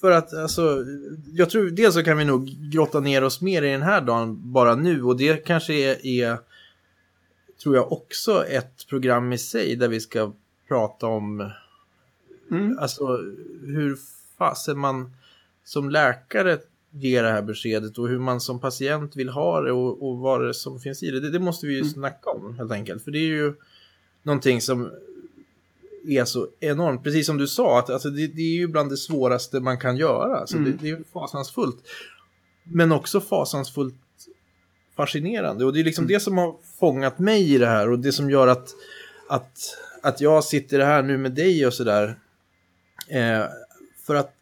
Speaker 3: för att alltså, jag tror dels så kan vi nog grotta ner oss mer i den här dagen bara nu och det kanske är, är tror jag också ett program i sig där vi ska prata om mm. alltså hur fasen man som läkare ger det här beskedet och hur man som patient vill ha det och, och vad det som finns i det. Det, det måste vi ju mm. snacka om helt enkelt. För det är ju någonting som är så enormt, precis som du sa, att alltså, det, det är ju bland det svåraste man kan göra. Alltså, mm. det, det, är fasansfullt. Men också fasansfullt fascinerande. Och det är liksom mm. det som har fångat mig i det här och det som gör att, att, att jag sitter här nu med dig och sådär. Eh, för att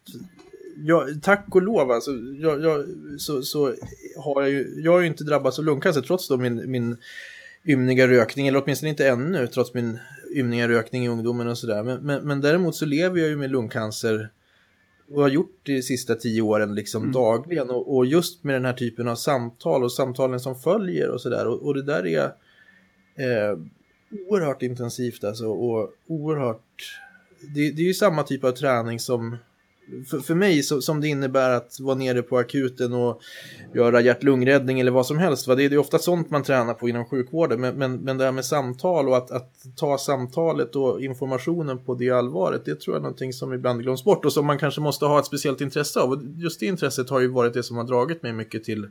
Speaker 3: jag, tack och lov alltså, jag, jag, så, så har jag ju, jag har ju inte drabbats av lungcancer trots då min, min ymniga rökning, eller åtminstone inte ännu, trots min ymniga rökning i ungdomen och sådär. Men, men, men däremot så lever jag ju med lungcancer och har gjort de sista tio åren liksom mm. dagligen. Och, och, just med den här typen av samtal och samtalen som följer och sådär. Och, och, det där är eh, oerhört intensivt alltså. Och oerhört... Det, det är ju samma typ av träning som för, för mig så, som det innebär att vara nere på akuten och göra hjärt-lungräddning eller vad som helst. Va? Det, är, det är ofta sånt man tränar på inom sjukvården. Men, men, men det här med samtal och att, att ta samtalet och informationen på det allvaret. Det tror jag är någonting som ibland glöms bort och som man kanske måste ha ett speciellt intresse av. Och just det intresset har ju varit det som har dragit mig mycket till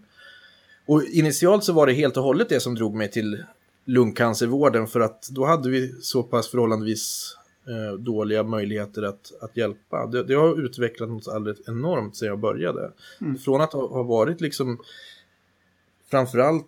Speaker 3: och initialt så var det helt och hållet det som drog mig till lungcancervården för att då hade vi så pass förhållandevis eh, dåliga möjligheter att, att hjälpa. Det, det har utvecklat något alldeles enormt sedan jag började. Mm. Från att ha, ha, varit liksom framförallt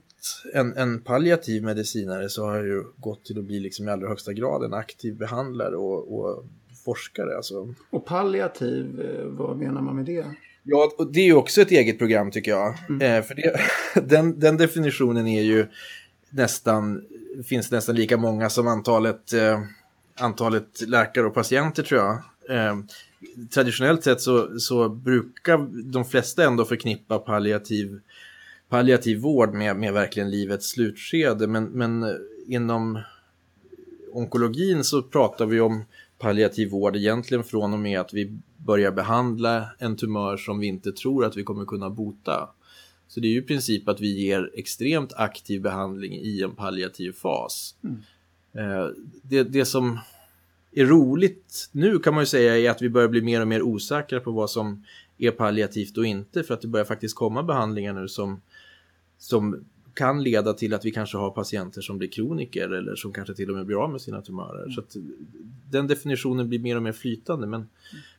Speaker 3: en, en palliativ medicinare så har jag ju gått till att bli liksom i allra högsta grad en aktiv behandlare och, och forskare. Alltså.
Speaker 2: Och palliativ, eh, vad menar man med det?
Speaker 3: Ja, och det är ju också ett eget program tycker jag. Mm. Eh, för det, den, den definitionen är ju nästan, finns nästan lika många som antalet eh, antalet läkare och patienter tror jag. Eh, traditionellt sett så, så brukar de flesta ändå förknippa palliativ, palliativ vård med, med verkligen livets slutskede. Men, men inom onkologin så pratar vi om palliativ vård egentligen från och med att vi börjar behandla en tumör som vi inte tror att vi kommer kunna bota. Så det är ju i princip att vi ger extremt aktiv behandling i en palliativ fas. Mm. Eh, det, det som är roligt nu kan man ju säga är att vi börjar bli mer och mer osäkra på vad som är palliativt och inte för att det börjar faktiskt komma behandlingar nu som, som kan leda till att vi kanske har patienter som blir kroniker eller som kanske till och med blir av med sina tumörer. Så att den definitionen blir mer och mer flytande. Men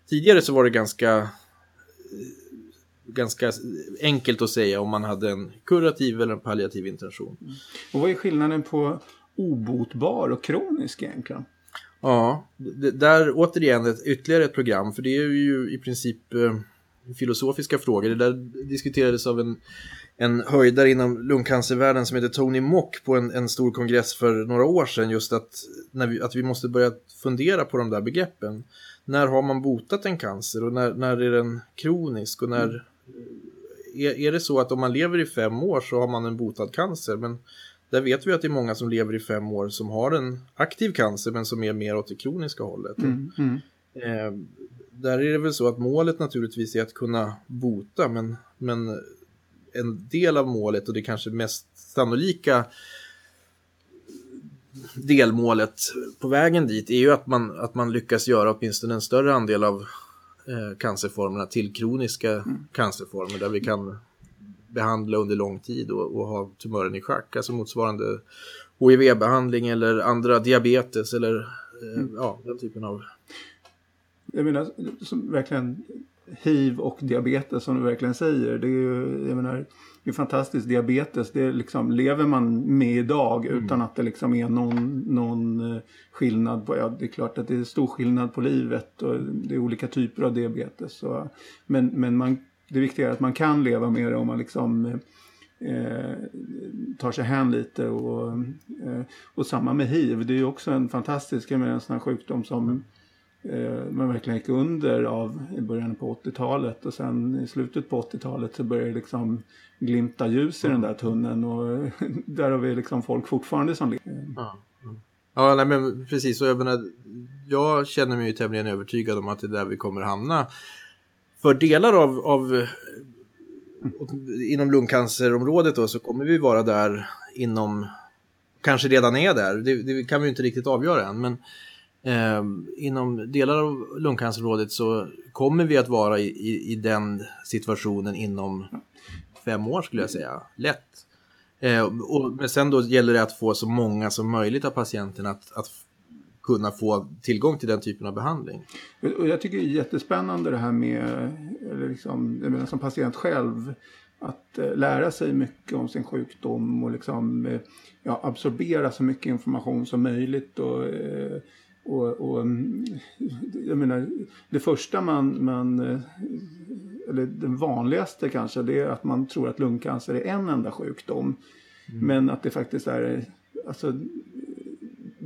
Speaker 3: tidigare så var det ganska, ganska enkelt att säga om man hade en kurativ eller en palliativ intention.
Speaker 2: Och vad är skillnaden på obotbar och kronisk egentligen?
Speaker 3: Ja, det, där återigen ett, ytterligare ett program, för det är ju i princip eh, filosofiska frågor. Det där diskuterades av en, en höjdare inom lungcancervärlden som heter Tony Mock på en, en stor kongress för några år sedan, just att, när vi, att vi måste börja fundera på de där begreppen. När har man botat en cancer och när, när är den kronisk och när... Mm. Är, är det så att om man lever i fem år så har man en botad cancer, men där vet vi att det är många som lever i fem år som har en aktiv cancer men som är mer åt det kroniska hållet. Mm, mm. Eh, där är det väl så att målet naturligtvis är att kunna bota men, men en del av målet och det kanske mest sannolika delmålet på vägen dit är ju att man, att man lyckas göra åtminstone en större andel av eh, cancerformerna till kroniska mm. cancerformer där vi kan behandla under lång tid och, och ha tumören i schack, alltså motsvarande HIV-behandling eller andra diabetes eller eh, mm. ja, den typen av...
Speaker 2: Jag menar, som verkligen hiv och diabetes som du verkligen säger, det är ju, jag menar, det är fantastiskt. Diabetes, det liksom, lever man med idag mm. utan att det liksom är någon, någon eh, skillnad på, ja det är klart att det är stor skillnad på livet och det är olika typer av diabetes. Så, men, men man det viktiga är att man kan leva med det om man liksom eh, tar sig hän lite. Och, eh, och samma med hiv. Det är ju också en fantastisk med en sån här sjukdom som eh, man verkligen gick under av i början på 80-talet. Och sen i slutet på 80-talet så började det liksom glimta ljus i den där tunneln. Och där har vi liksom folk fortfarande som lever.
Speaker 3: Ja, ja nej, men precis. Och jag, menar, jag känner mig ju tämligen övertygad om att det är där vi kommer hamna för delar av, av inom lungcancerområdet då, så kommer vi vara där inom, kanske redan är där, det, det kan vi inte riktigt avgöra än, men eh, inom delar av lungcancerområdet så kommer vi att vara i, i, i, den situationen inom fem år skulle jag säga, lätt. Eh, och, men sen då gäller det att få så många som möjligt av patienterna att, att kunna få tillgång till den typen av behandling.
Speaker 2: Och jag tycker det är jättespännande det här med, eller liksom, jag menar som patient själv, att eh, lära sig mycket om sin sjukdom och liksom, eh, ja, absorbera så mycket information som möjligt. Och, eh, och, och, mm, jag menar, det första man, man, eller den vanligaste kanske, det är att man tror att lungcancer är en enda sjukdom. Mm. Men att det faktiskt är, alltså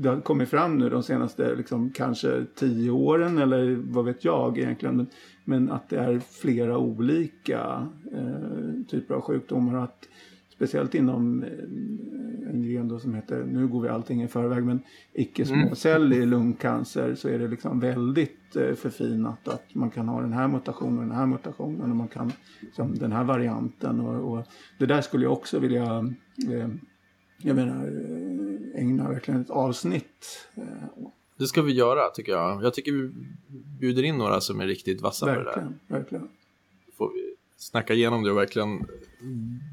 Speaker 2: det har kommit fram nu de senaste liksom, kanske tio åren eller vad vet jag egentligen. Men, att det är flera olika eh, typer av sjukdomar. Att, speciellt inom eh, en gen som heter, nu går vi allting i förväg, men icke-småcellig mm. lungcancer så är det liksom väldigt eh, förfinat att man kan ha den här mutationen och den här mutationen och man kan liksom, den här varianten. Och, och det där skulle jag också vilja eh, jag menar, eh, ägna verkligen ett avsnitt. Eh,
Speaker 3: det ska vi göra tycker jag. Jag tycker vi bjuder in några som är riktigt vassa
Speaker 2: verkligen,
Speaker 3: på det
Speaker 2: där. Verkligen.
Speaker 3: Får vi snacka igenom det och verkligen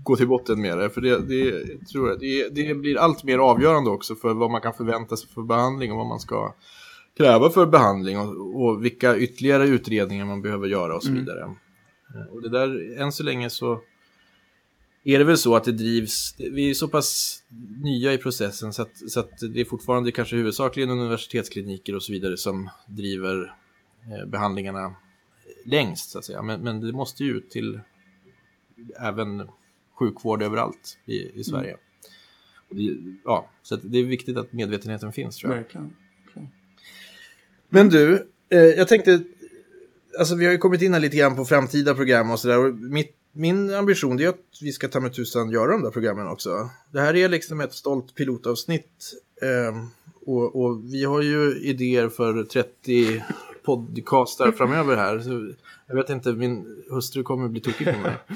Speaker 3: gå till botten med det. För det, det, tror jag, det, det blir allt mer avgörande också för vad man kan förvänta sig för behandling och vad man ska kräva för behandling och, och vilka ytterligare utredningar man behöver göra och så mm. vidare. Mm. Och det där, än så länge så är det väl så att det drivs, vi är så pass nya i processen så att, så att det är fortfarande kanske huvudsakligen universitetskliniker och så vidare som driver eh, behandlingarna längst så att säga. Men, men det måste ju ut till även sjukvård överallt i, i mm. Sverige. Mm. Det, ja, så det är viktigt att medvetenheten finns tror jag.
Speaker 2: Verkligen. Okay.
Speaker 3: Men du, eh, jag tänkte, alltså vi har ju kommit in här lite grann på framtida program och sådär. Mitt min ambition är att vi ska ta med tusan göra de där programmen också. Det här är liksom ett stolt pilotavsnitt. Eh, och, och, vi har ju idéer för 30 podcastar framöver här. Jag vet inte, min hustru kommer bli tokig på mig.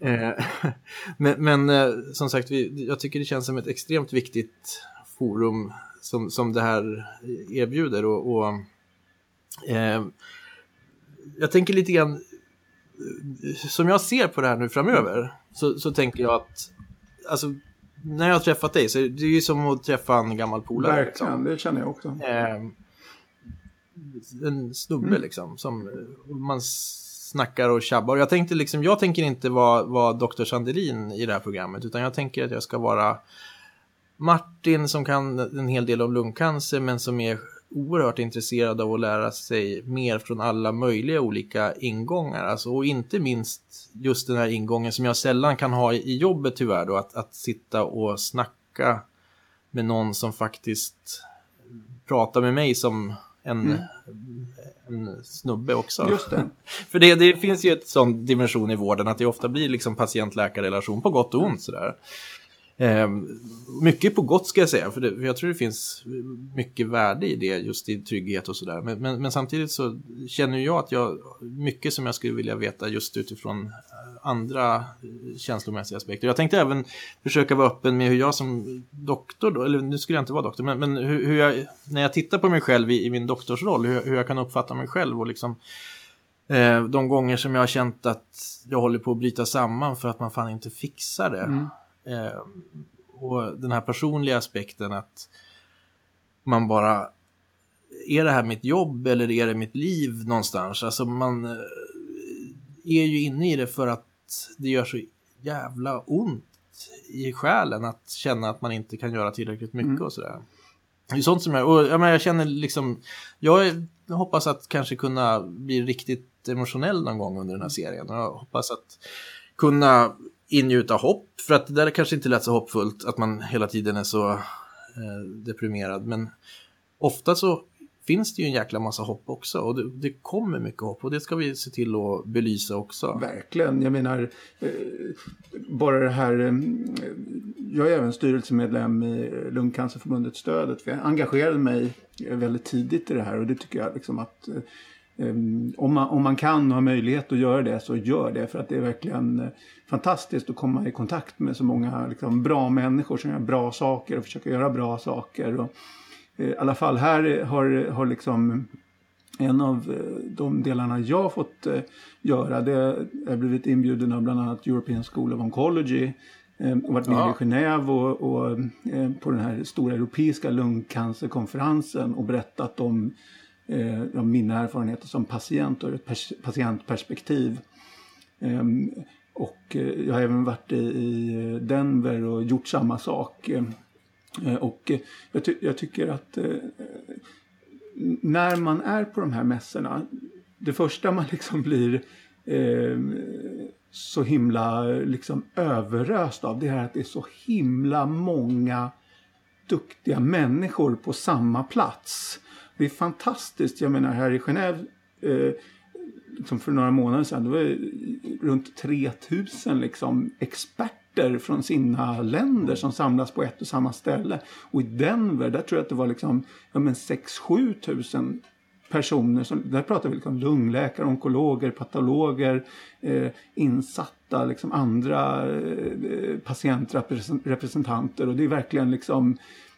Speaker 3: Eh, men, men eh, som sagt, vi, jag tycker det känns som ett extremt viktigt forum som, som det här erbjuder. Och, och eh, jag tänker lite grann som jag ser på det här nu framöver så, så tänker jag att alltså, när jag har träffat dig så är det ju som att träffa en gammal polare.
Speaker 2: Verkligen,
Speaker 3: Liksom.
Speaker 2: det känner jag också.
Speaker 3: Eh, en snubbe
Speaker 2: Mm.
Speaker 3: liksom, som man snackar och tjabbar. Jag tänkte liksom, jag tänker inte vara, vara Dr. Sandelin i det här programmet, utan jag tänker att jag ska vara Martin som kan en hel del om lungcancer, men som är oerhört intresserad av att lära sig mer från alla möjliga olika ingångar. Alltså, och inte minst just den här ingången som jag sällan kan ha i jobbet tyvärr, då, att, att sitta och snacka med någon som faktiskt pratar med mig som en, en snubbe också.
Speaker 2: Just det.
Speaker 3: För det, det finns ju ett sån dimension i vården att det ofta blir liksom patient-läkarrelation på gott och ont. Sådär. Eh, mycket på gott ska jag säga, för, det, för jag tror det finns mycket värde i det, just i trygghet och sådär. Men, men, men samtidigt så känner jag att jag, mycket som jag skulle vilja veta just utifrån eh, andra eh, känslomässiga aspekter. Jag tänkte även försöka vara öppen med hur jag som doktor, då, eller nu skulle jag inte vara doktor, men, men hur, hur jag, när jag tittar på mig själv i, i min doktorsroll, hur, hur jag kan uppfatta mig själv och liksom eh, de gånger som jag har känt att jag håller på att bryta samman för att man fan inte fixar det.
Speaker 2: Mm.
Speaker 3: Eh, och den här personliga aspekten att man bara, är det här mitt jobb eller är det mitt liv någonstans? Alltså man eh, är ju inne i det för att det gör så jävla ont i själen att känna att man inte kan göra tillräckligt mycket
Speaker 2: Mm.
Speaker 3: och sådär. Det är sånt som jag, och jag, menar, jag känner liksom, jag hoppas att kanske kunna bli riktigt emotionell någon gång under den här serien. Jag hoppas att kunna ingjuta hopp, för att det där kanske inte lät så hoppfullt att man hela tiden är så eh, deprimerad. Men ofta så finns det ju en jäkla massa hopp också och det, det kommer mycket hopp och det ska vi se till att belysa också.
Speaker 2: Verkligen. Jag menar, eh, bara det här... Eh, jag är även styrelsemedlem i Lungcancerförbundet Stödet. För jag engagerade mig väldigt tidigt i det här och det tycker jag liksom att eh, om, man, om man kan och har möjlighet att göra det så gör det. För att det är verkligen eh, fantastiskt att komma i kontakt med så många liksom, bra människor som gör bra saker och försöker göra bra saker. Och, eh, I alla fall här har, har liksom en av eh, de delarna jag har fått göra det är jag blivit inbjuden av bland annat European School of Oncology eh, och varit nere
Speaker 3: Ja.
Speaker 2: i Genève och, och på den här stora europeiska lungcancerkonferensen och berättat om, eh, om mina erfarenheter som patient och ur ett pers- patientperspektiv. Ehm, eh, och jag har även varit i, i Denver och gjort samma sak. Eh, eh, och jag, ty- jag tycker att eh, när man är på de här mässorna, det första man liksom blir eh, så himla liksom överöst av, det är att det är så himla många duktiga människor på samma plats. Det är fantastiskt. Jag menar här i Genève, eh, liksom för några månader sedan, det var runt 3000 liksom experter från sina länder som samlas på ett och samma ställe. Och i Denver, där tror jag att det var liksom, ja, 6-7 tusen personer. Som, där pratar vi liksom lungläkare, onkologer, patologer, eh, insatta, liksom andra eh, patientrepresentanter. Och det är verkligen liksom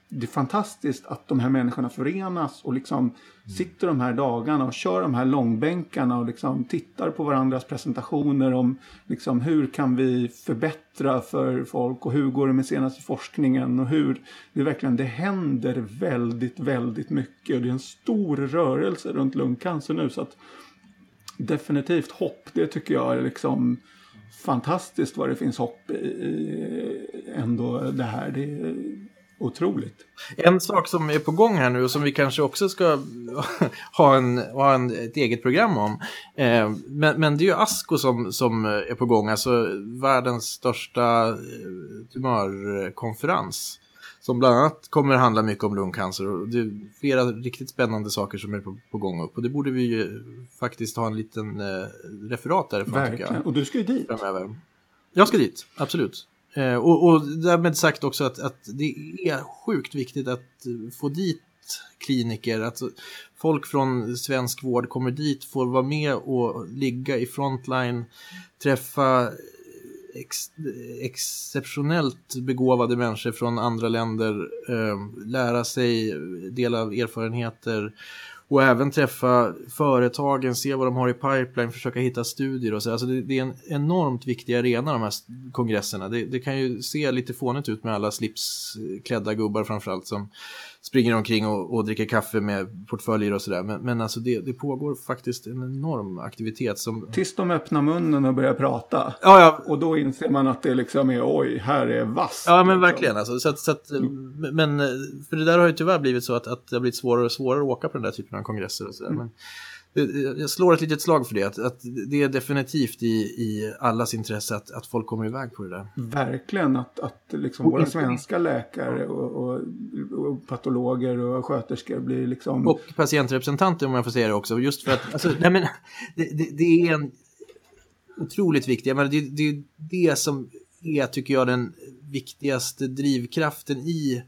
Speaker 2: det är fantastiskt att de här människorna förenas och liksom sitter de här dagarna och kör de här långbänkarna och liksom tittar på varandras presentationer om liksom hur kan vi förbättra för folk och hur går det med senaste forskningen och hur det verkligen det händer väldigt, väldigt mycket och det är en stor rörelse runt lungcancer nu så att definitivt hopp, det tycker jag är liksom fantastiskt vad det finns hopp i, i ändå det här. Det är otroligt.
Speaker 3: En sak som är på gång här nu och som vi kanske också ska ha, en, ha en, ett eget program om. Eh, men, men det är ju ASCO som, som är på gång, alltså världens största eh, tumörkonferens. Som bland annat kommer handla mycket om lungcancer och det är flera riktigt spännande saker som är på, på gång upp. Och det borde vi ju faktiskt ha en liten eh, referat därifrån
Speaker 2: Verkligen. Och du ska ju dit.
Speaker 3: framöver. Jag ska dit, absolut. Eh, och, och därmed sagt också att, att det är sjukt viktigt att få dit kliniker, att folk från svensk vård kommer dit, får vara med och ligga i frontline, träffa ex, exceptionellt begåvade människor från andra länder, eh, lära sig, dela erfarenheter och även träffa företagen, se vad de har i pipeline, försöka hitta studier och så. Alltså det, det är en enormt viktig arena de här kongresserna. Det, det, kan ju se lite fånigt ut med alla slipsklädda gubbar framförallt som springer omkring och, och dricker kaffe med portföljer och sådär. Men, men alltså det, det, pågår faktiskt en enorm aktivitet som...
Speaker 2: Tills de öppnar munnen och börjar prata.
Speaker 3: Ja, ja.
Speaker 2: Och då inser man att det liksom är oj, här är vass.
Speaker 3: Ja, men verkligen. Alltså, så att, så att, men, för det där har ju tyvärr blivit så att, att det har blivit svårare och svårare att åka på den där typen av kongresser och sådär. Mm. Jag slår ett litet slag för det, att, att det är definitivt i, i allas intresse att, att folk kommer iväg på det där.
Speaker 2: Verkligen, att, att liksom våra svenska läkare och, och, och, patologer och sköterskor blir liksom...
Speaker 3: Och patientrepresentanter om jag får säga det också, just för att alltså, nej, men, det, det, det, är en otroligt viktig, menar, det, det är det som är, tycker jag, den viktigaste drivkraften i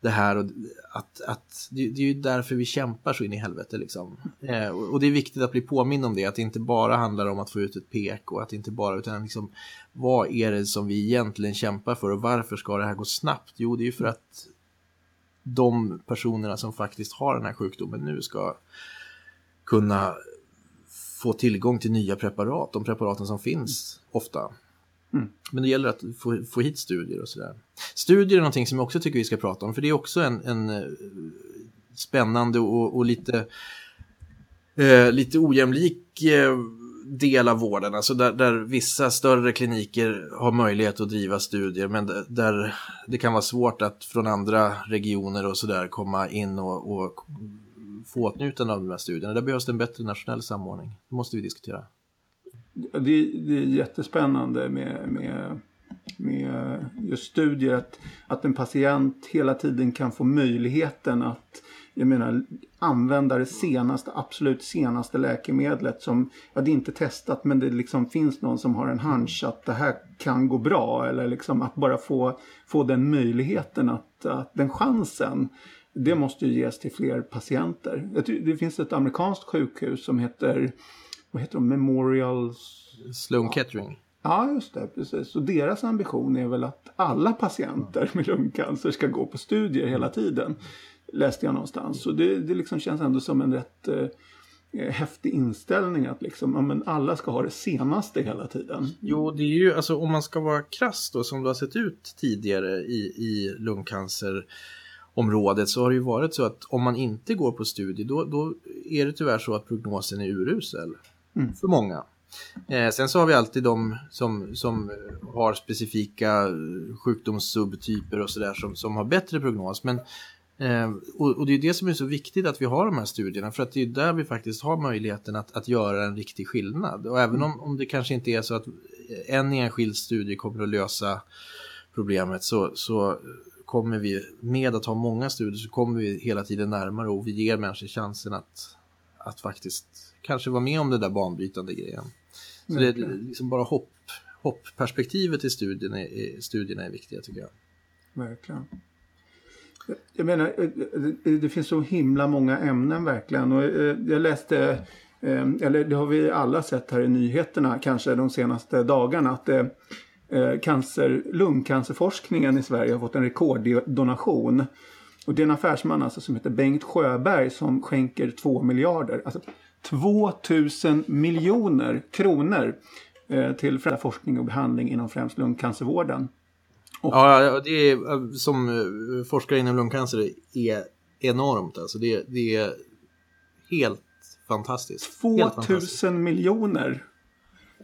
Speaker 3: det här och att, att det, det, är ju därför vi kämpar så in i helvete liksom. Eh, och, och, det är viktigt att bli påminn om det, att det inte bara handlar om att få ut ett pek och att inte bara, utan liksom vad är det som vi egentligen kämpar för och varför ska det här gå snabbt? Jo, det är ju för att de personerna som faktiskt har den här sjukdomen nu ska kunna få tillgång till nya preparat, de preparaten som finns ofta. Mm. Men det gäller att få, få hit studier och sådär. Studier är någonting som jag också tycker vi ska prata om, för det är också en, en eh, spännande och, och lite, eh, lite ojämlik eh, del av vården, alltså där, där, vissa större kliniker har möjlighet att driva studier, men där det kan vara svårt att från andra regioner och sådär komma in och, och få åtnjutande av de här studierna. Där behövs det en bättre nationell samordning. Det måste vi diskutera
Speaker 2: det, det är jättespännande med, med, med just studier. Att, att en patient hela tiden kan få möjligheten att jag menar, använda det senaste, absolut senaste läkemedlet som, ja det är inte testat men det liksom finns någon som har en hunch att det här kan gå bra eller liksom att bara få, få den möjligheten, att, att den chansen. Det måste ju ges till fler patienter. Det finns ett amerikanskt sjukhus som heter vad heter de, Memorial...
Speaker 3: Sloan Kettering.
Speaker 2: Ja, just det. Precis. Så deras ambition är väl att alla patienter med lungcancer ska gå på studier hela tiden. Läste jag någonstans. Så det, det liksom känns ändå som en rätt eh, häftig inställning att liksom, ja, men alla ska ha det senaste hela tiden.
Speaker 3: Jo, det är ju, alltså om man ska vara krass då, som det har sett ut tidigare i, i lungcancer området så har det ju varit så att om man inte går på studie då, då är det tyvärr så att prognosen är urusel mm. för många. Eh, sen så har vi alltid de som, som har specifika eh, sjukdomssubtyper och sådär som, som har bättre prognos. Men, eh, och, och, det är det som är så viktigt att vi har de här studierna för att det är där vi faktiskt har möjligheten att, att göra en riktig skillnad. Och även om, om det kanske inte är så att eh, en enskild studie kommer att lösa problemet så, så kommer vi med att ha många studier så kommer vi hela tiden närmare och vi ger människor chansen att, att faktiskt kanske vara med om den där banbrytande grejen. Så det är liksom bara hopp, hoppperspektivet i studierna, i studierna är viktiga tycker jag.
Speaker 2: Verkligen. Jag menar, det finns så himla många ämnen verkligen. Och eh, jag läste, eh, eller det har vi alla sett här i nyheterna kanske de senaste dagarna, att eh, cancer, lungcancerforskningen i Sverige har fått en rekorddonation. Och det är en affärsman alltså som heter Bengt Sjöberg som skänker 2 miljarder. Alltså 2000 miljoner kronor eh, till forskning och behandling inom främst lungcancervården.
Speaker 3: Och... Ja, det är eh, som eh, forskare inom lungcancer är enormt. Alltså det, det är helt fantastiskt.
Speaker 2: 2000 miljoner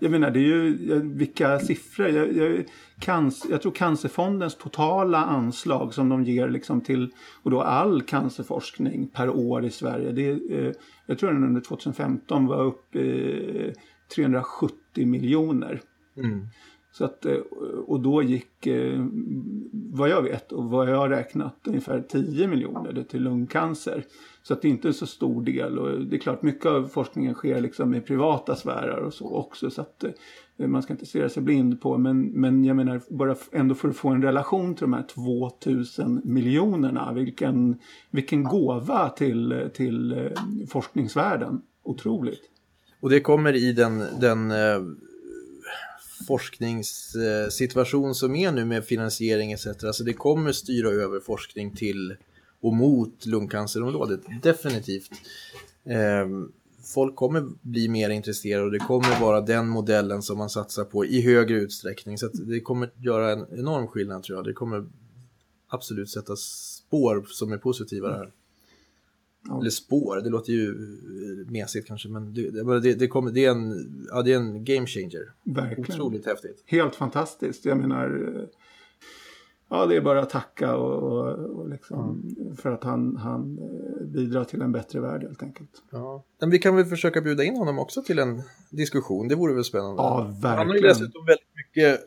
Speaker 2: jag menar, det är ju vilka siffror. Jag, jag, cancer, jag tror Cancerfondens totala anslag som de ger liksom till och då all cancerforskning per år i Sverige. Det, eh, jag tror den under 2015 var uppe i 370 miljoner. Mm. Så att, eh, och då gick, eh, vad jag vet och vad jag har räknat, ungefär 10 miljoner till lungcancer. Så att det inte är så stor del och det är klart mycket av forskningen sker liksom i privata sfärer och så också. Så att eh, man ska inte stirra sig blind på men, men jag menar bara ändå för att få en relation till de här 2000 miljonerna. Vilken, vilken gåva till, till forskningsvärlden. Otroligt.
Speaker 3: Och det kommer i den, den forskningssituation som är nu med finansiering etc. Så det kommer styra över forskning till och mot lungcancerområdet, definitivt. Ehm, folk kommer bli mer intresserade och det kommer vara den modellen som man satsar på i högre utsträckning. Så det kommer göra en enorm skillnad tror jag. Det kommer absolut sätta spår som är positiva där. Ja. Eller spår, det låter ju eh, mesigt kanske, men det, det, det, kommer, det, är, en, ja, det är en game changer.
Speaker 2: Verkligen.
Speaker 3: Otroligt häftigt.
Speaker 2: Helt fantastiskt. Jag menar, eh, ja, det är bara att tacka och, och, liksom, mm. för att han, han eh, bidrar till en bättre värld helt enkelt.
Speaker 3: Ja. Men vi kan väl försöka bjuda in honom också till en diskussion, det vore väl spännande.
Speaker 2: Ja, verkligen.
Speaker 3: Han har ju dessutom väldigt mycket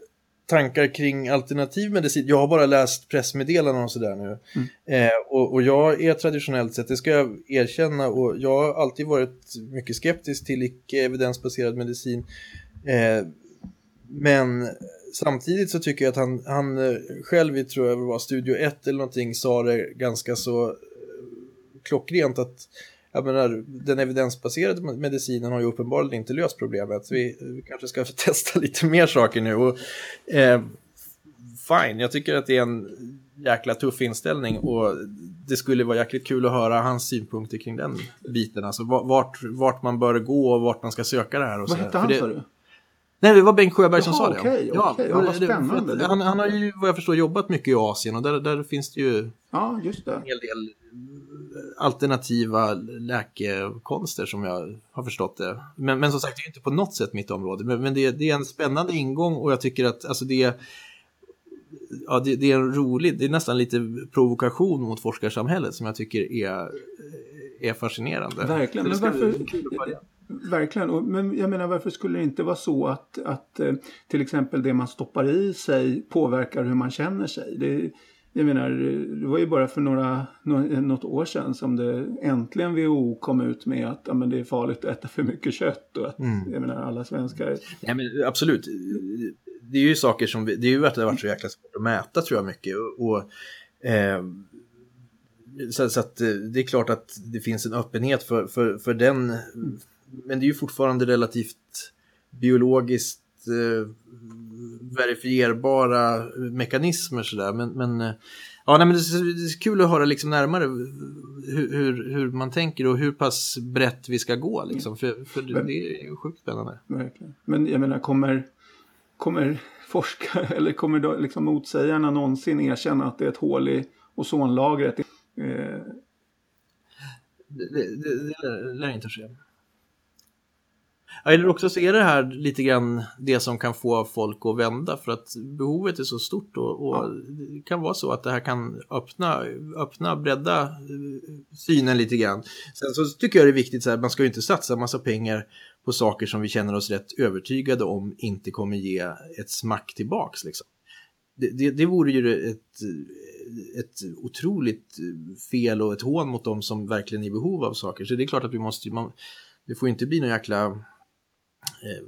Speaker 3: tankar kring alternativ medicin. Jag har bara läst pressmeddelanden och sådär nu. Mm. Eh, och, och, jag är traditionellt sett, det ska jag erkänna, och jag har alltid varit mycket skeptisk till icke evidensbaserad medicin. Eh, men samtidigt så tycker jag att han, han eh, själv, tror jag var Studio 1 eller någonting, sa det ganska så eh, klockrent att jag menar, den evidensbaserade medicinen har ju uppenbarligen inte löst problemet. Vi, vi kanske ska testa lite mer saker nu. Och, eh, fine, jag tycker att det är en jäkla tuff inställning och det skulle vara jäkligt kul att höra hans synpunkter kring den biten. Alltså vart, vart man bör gå och vart man ska söka det här. Och
Speaker 2: Vad hette han sa du?
Speaker 3: Nej, det var Bengt Sjöberg som sa
Speaker 2: det. Okej, ja, ja, vad spännande.
Speaker 3: Han, han, har ju vad jag förstår jobbat mycket i Asien och där, där finns det ju
Speaker 2: ja, just det.
Speaker 3: en hel del alternativa läkekonster som jag har förstått det. Men, men som sagt, det är inte på något sätt mitt område. Men, men det, det, är en spännande ingång och jag tycker att alltså det, ja, det, det, är en rolig, det är nästan lite provokation mot forskarsamhället som jag tycker är, är fascinerande.
Speaker 2: Verkligen, men varför... Verkligen, men jag menar varför skulle det inte vara så att, att eh, till exempel det man stoppar i sig påverkar hur man känner sig? Det, jag menar, det var ju bara för några, något år sedan som det äntligen WHO kom ut med att ja, men det är farligt att äta för mycket kött och att mm. jag menar, alla svenskar...
Speaker 3: Ja, men absolut, det är ju saker som, vi, det är ju att det har varit så jäkla svårt att mäta tror jag mycket. Och, och eh, så, så, att eh, det är klart att det finns en öppenhet för, för, för den, men det är ju fortfarande relativt biologiskt eh, verifierbara mekanismer sådär. Men, men, eh, ja, nej, men det, är kul att höra liksom närmare hur, hur, hur, man tänker och hur pass brett vi ska gå. Liksom, för, för det är sjukt spännande.
Speaker 2: Verkligen. Men jag menar, kommer, kommer forskare eller kommer då, liksom motsägarna någonsin erkänna att det är ett hål i ozonlagret? Eh...
Speaker 3: Det, det, det, det lär inte ske. Eller också så är det här lite grann det som kan få folk att vända för att behovet är så stort och, och det kan vara så att det här kan öppna, öppna, bredda eh, synen lite grann. Sen så tycker jag det är viktigt att man ska ju inte satsa massa pengar på saker som vi känner oss rätt övertygade om inte kommer ge ett smack tillbaks. Liksom. Det, det, det vore ju ett, ett otroligt fel och ett hån mot dem som verkligen är i behov av saker. Så det är klart att vi måste, man, det får inte bli någon jäkla Eh,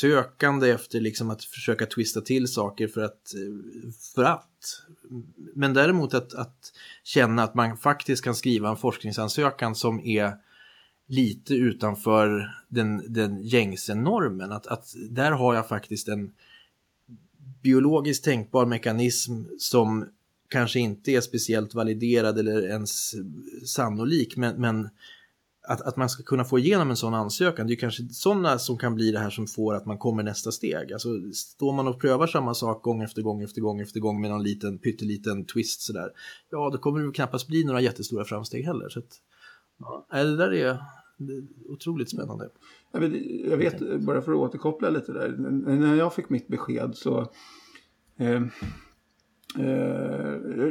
Speaker 3: sökande efter liksom att försöka twista till saker för att, eh, för att. Men däremot att, att känna att man faktiskt kan skriva en forskningsansökan som är lite utanför den, den gängse normen. Att, att där har jag faktiskt en biologiskt tänkbar mekanism som kanske inte är speciellt validerad eller ens sannolik, men, men att, att man ska kunna få igenom en sån ansökan, det är kanske sådana som kan bli det här som får att man kommer nästa steg. Alltså står man och prövar samma sak gång efter gång efter gång efter gång med någon liten pytteliten twist sådär, ja då kommer det knappast bli några jättestora framsteg heller. Så att, ja, det där är, otroligt spännande.
Speaker 2: Jag vet, jag vet, bara för att återkoppla lite där, när jag fick mitt besked så eh,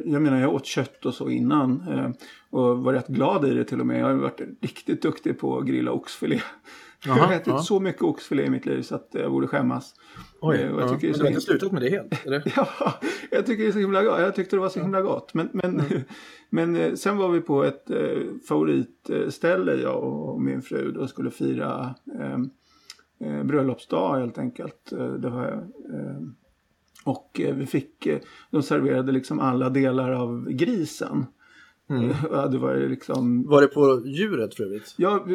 Speaker 2: jag menar jag åt kött och så innan eh, och var rätt glad i det till och med. Jag har varit riktigt duktig på att grilla oxfilé. Aha, jag har ätit ja. så mycket oxfilé i mitt liv så att jag borde skämmas.
Speaker 3: Oj, eh, jag ja. men du har inte slutat med det helt? Eller?
Speaker 2: ja, jag tycker det är så himla gott. Jag tyckte det var så himla gott. Men, men, mm. men sen var vi på ett eh, favoritställe jag och min fru och skulle fira eh, bröllopsdag helt enkelt. Det var eh, och eh, vi fick, eh, de serverade liksom alla delar av grisen.
Speaker 3: Mm.
Speaker 2: Ja, det var liksom...
Speaker 3: Var det på djuret för övrigt?
Speaker 2: Ja,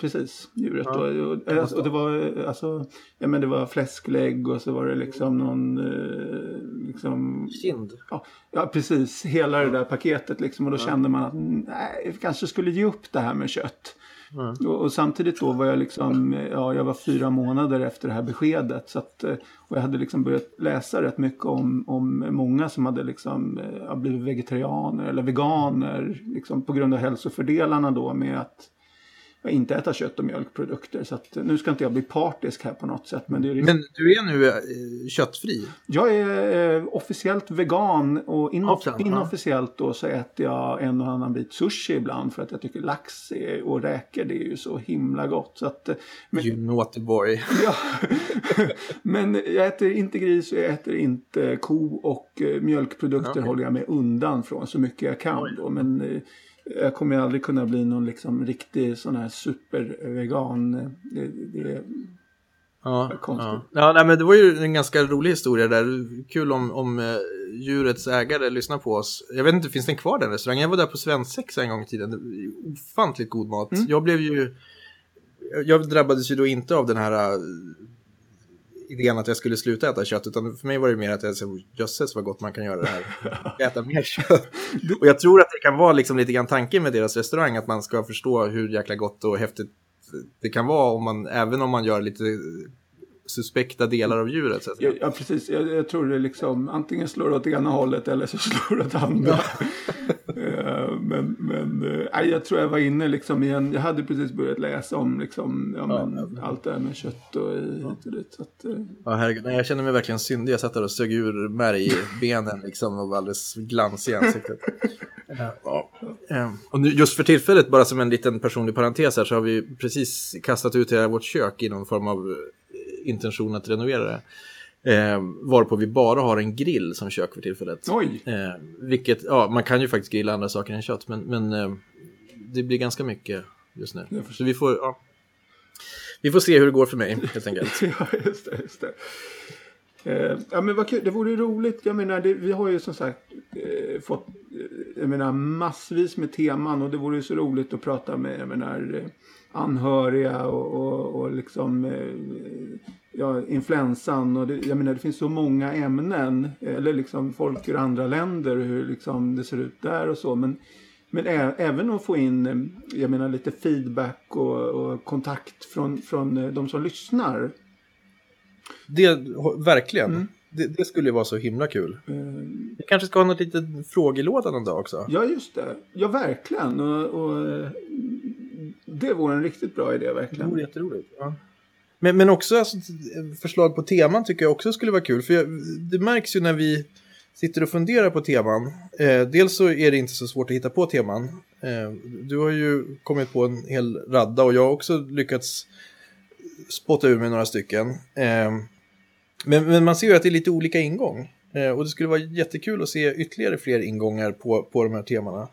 Speaker 2: precis. Djuret
Speaker 3: Ja.
Speaker 2: Och, alltså, och det var alltså, ja men det var fläsklägg och så var det liksom någon, liksom,
Speaker 3: Kind.
Speaker 2: ja, ja precis, hela det där paketet liksom. Och då kände man att nej, jag kanske skulle ge upp det här med kött.
Speaker 3: Mm.
Speaker 2: Och, och samtidigt då var jag liksom, ja jag var fyra månader efter det här beskedet. Så att, eh, och jag hade liksom börjat läsa rätt mycket om, om många som hade liksom eh, ja, blivit vegetarianer eller veganer. Liksom på grund av hälsofördelarna då med att inte äta kött och mjölkprodukter. Så att, nu ska inte jag bli partisk här på något sätt. Men, det är
Speaker 3: Men du är nu eh, köttfri?
Speaker 2: jag är eh, officiellt vegan och inoff-
Speaker 3: ja.
Speaker 2: inofficiellt då så äter jag en och annan bit sushi ibland för att jag tycker lax och räkor det är ju så himla gott. Så att, eh, men,
Speaker 3: You naughty boy.
Speaker 2: ja. men jag äter inte gris och jag äter inte ko och eh, mjölkprodukter
Speaker 3: Okej.
Speaker 2: håller jag mig undan från så mycket jag kan. Då. Men eh, jag kommer aldrig kunna bli någon liksom riktig sån här supervegan. Eh, Det, det,
Speaker 3: Ja,
Speaker 2: Konstigt.
Speaker 3: ja. ja nej, men det var ju en ganska rolig historia där. Kul om, om eh, djurets ägare lyssnar på oss. Jag vet inte, finns den kvar den restaurangen? Jag var där på svensexa en gång i tiden. Ofantligt god mat.
Speaker 2: Mm.
Speaker 3: Jag blev ju... Jag drabbades ju då inte av den här äh, idén att jag skulle sluta äta kött, utan för mig var det mer att jag sa, jösses vad gott man kan göra det här. äta mer kött. Och jag tror att det kan vara liksom lite grann tanken med deras restaurang, att man ska förstå hur jäkla gott och häftigt det kan vara, om man, även om man gör lite suspekta delar av djuret. Så att säga.
Speaker 2: Ja, ja precis. Jag, jag tror det liksom antingen slår det åt ena hållet eller så slår det åt andra. Eh, men men nej, jag tror jag var inne liksom i en, jag hade precis börjat läsa om liksom, ja,
Speaker 3: Ja,
Speaker 2: men, allt det här med kött och hit och dit. Så att, eh,
Speaker 3: Ja, herregud. Nej, jag känner mig verkligen syndig. Jag satt där och sög ur märg i benen liksom och var alldeles glansig i ansiktet. ja. Eh, Och nu, just för tillfället, bara som en liten personlig parentes här, så har vi precis kastat ut hela vårt kök i någon form av intention att renovera det. Eh, varpå vi bara har en grill som kök för tillfället.
Speaker 2: oj!
Speaker 3: Eh, vilket, ja, man kan ju faktiskt grilla andra saker än kött, men, men eh, det blir ganska mycket just nu. Så vi får, ja, vi får se hur det går för mig, helt enkelt.
Speaker 2: ja, just det. Just det. Eh, ja men vad kul, det vore roligt. Jag menar, det, vi har ju som sagt eh, fått eh, jag menar, massvis med teman och det vore så roligt att prata med jag menar, eh, anhöriga och, och, och liksom eh, ja, influensan och det, jag menar det finns så många ämnen eller liksom folk ur andra länder hur liksom det ser ut där och så men men ä- även att få in eh, jag menar lite feedback och, och kontakt från, från eh, de som lyssnar.
Speaker 3: Det, verkligen.
Speaker 2: Mm.
Speaker 3: Det, det skulle ju vara så himla kul.
Speaker 2: Eh,
Speaker 3: Vi kanske ska ha något litet frågelåda någon dag också.
Speaker 2: Ja, just det. Ja, verkligen. Och, och, det vore en riktigt bra idé,
Speaker 3: Det
Speaker 2: verkligen.
Speaker 3: vore jätteroligt. Ja. Men, men också alltså, förslag på teman tycker jag också skulle vara kul. För jag, det märks ju när vi sitter och funderar på teman. Eh, dels så är det inte så svårt att hitta på teman. Eh, du har ju kommit på en hel radda och jag har också lyckats spotta ur mig några stycken. Eh, men, men man ser ju att det är lite olika ingång. Eh, och det skulle vara jättekul att se ytterligare fler ingångar på, på de här temana.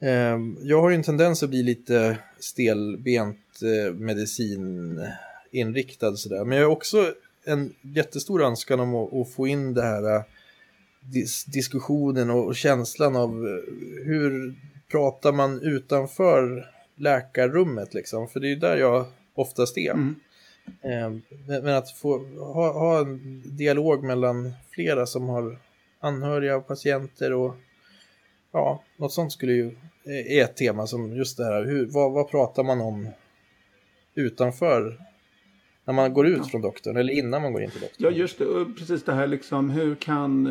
Speaker 3: Eh, jag har ju en tendens att bli lite stelbent eh, medicininriktad sådär. Men jag har också en jättestor önskan om att, få in det här eh, dis diskussionen och, känslan av eh, hur pratar man utanför läkarrummet liksom. För det är ju där jag oftast är.
Speaker 2: Mm.
Speaker 3: Eh, Men men att få ha, ha en dialog mellan flera som har anhöriga och patienter och ja, något sånt skulle ju eh, är ett tema som just det här, hur, vad, vad pratar man om utanför när man går ut
Speaker 2: Ja.
Speaker 3: från doktorn eller innan man går in till doktorn?
Speaker 2: Ja, just det. Och precis det här liksom, hur kan...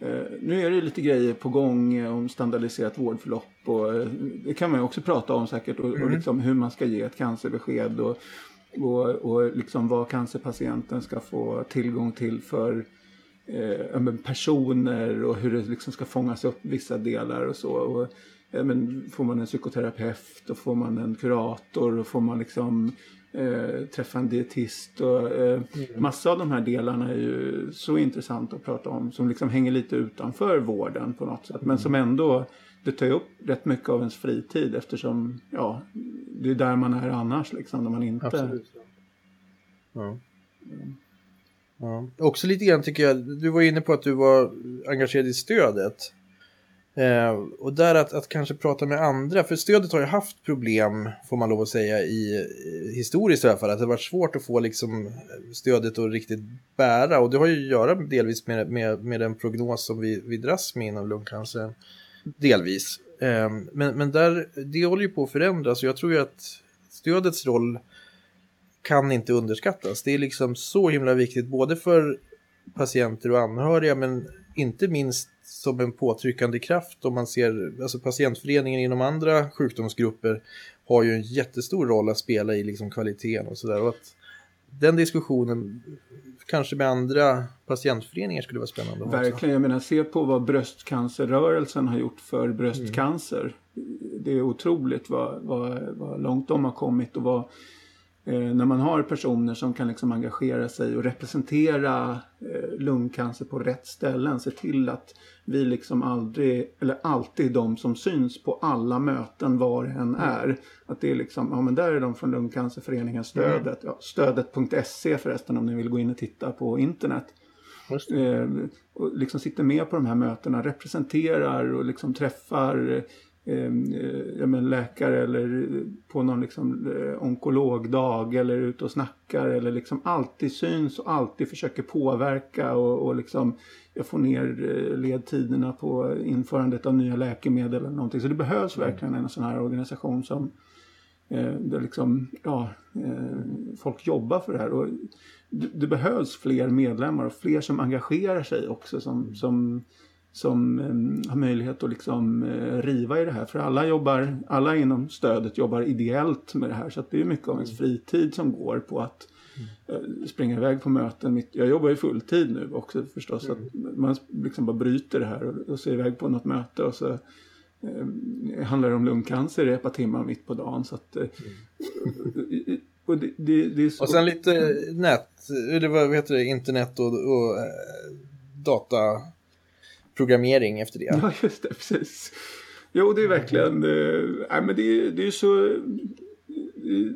Speaker 2: Eh, nu är det lite grejer på gång eh, om standardiserat vårdförlopp och eh, det kan man ju också prata om säkert och, och
Speaker 3: Mm.
Speaker 2: liksom hur man ska ge ett cancerbesked och, och, och liksom vad cancerpatienten ska få tillgång till för eh, personer och hur det liksom ska fångas upp vissa delar och så. Och, ja, men, får man en psykoterapeut och får man en kurator och får man liksom eh, träffa en dietist och eh, massa av de här delarna är ju så intressant att prata om som liksom hänger lite utanför vården på något sätt men som ändå det tar ju upp rätt mycket av ens fritid eftersom ja, det är där man är annars liksom när man inte
Speaker 3: Absolut. Ja. Ja. Också lite grann tycker jag, du var inne på att du var engagerad i stödet. Eh, och där att, att kanske prata med andra, för stödet har ju haft problem, får man lov att säga, i, historiskt i alla fall. Att det har varit svårt att få liksom, stödet att riktigt bära. Och det har ju att göra delvis med, med, med den prognos som vi, vi dras med inom lungcancer. Delvis. Eh, men, men där, det håller ju på att förändras och jag tror ju att stödets roll kan inte underskattas. Det är liksom så himla viktigt både för patienter och anhöriga men inte minst som en påtryckande kraft om man ser, alltså patientföreningen inom andra sjukdomsgrupper har ju en jättestor roll att spela i liksom kvaliteten och sådär. Den diskussionen kanske med andra patientföreningar skulle vara spännande.
Speaker 2: Verkligen, också. jag menar se på vad bröstcancerrörelsen har gjort för bröstcancer. Mm. Det är otroligt vad, vad, vad långt de har kommit och vad när man har personer som kan liksom engagera sig och representera eh, lungcancer på rätt ställen. Se till att vi liksom aldrig, eller alltid de som syns på alla möten var än mm. är. Att det är liksom, ja men där är de från Lungcancerföreningen Stödet. Mm. Ja, stödet.se förresten om ni vill gå in och titta på internet. Eh, och liksom sitter med på de här mötena, representerar och liksom träffar eh, ja, men läkare eller på någon liksom, eh, onkologdag eller ute och snackar eller liksom alltid syns och alltid försöker påverka och, och liksom jag får ner eh, ledtiderna på införandet av nya läkemedel eller någonting. Så det behövs mm. verkligen en sån här organisation som eh, där liksom, ja, eh, folk jobbar för det här. Och det, det, behövs fler medlemmar och fler som engagerar sig också som, mm. som som eh, har möjlighet att liksom eh, riva i det här. För alla jobbar, alla inom stödet jobbar ideellt med det här. Så det är mycket av ens fritid som går på att mm. springa iväg på möten. Jag jobbar ju fulltid nu också förstås. Mm. att man liksom bara bryter det här och, och ser iväg på något möte och så eh, handlar det om lungcancer i ett par timmar mitt på dagen. Så att, mm.
Speaker 3: och, det, det, det är så... och sen lite nät, vad heter det, internet och, och data programmering efter det.
Speaker 2: Ja, just det, precis. Jo, det är verkligen, äh, men det, det är så,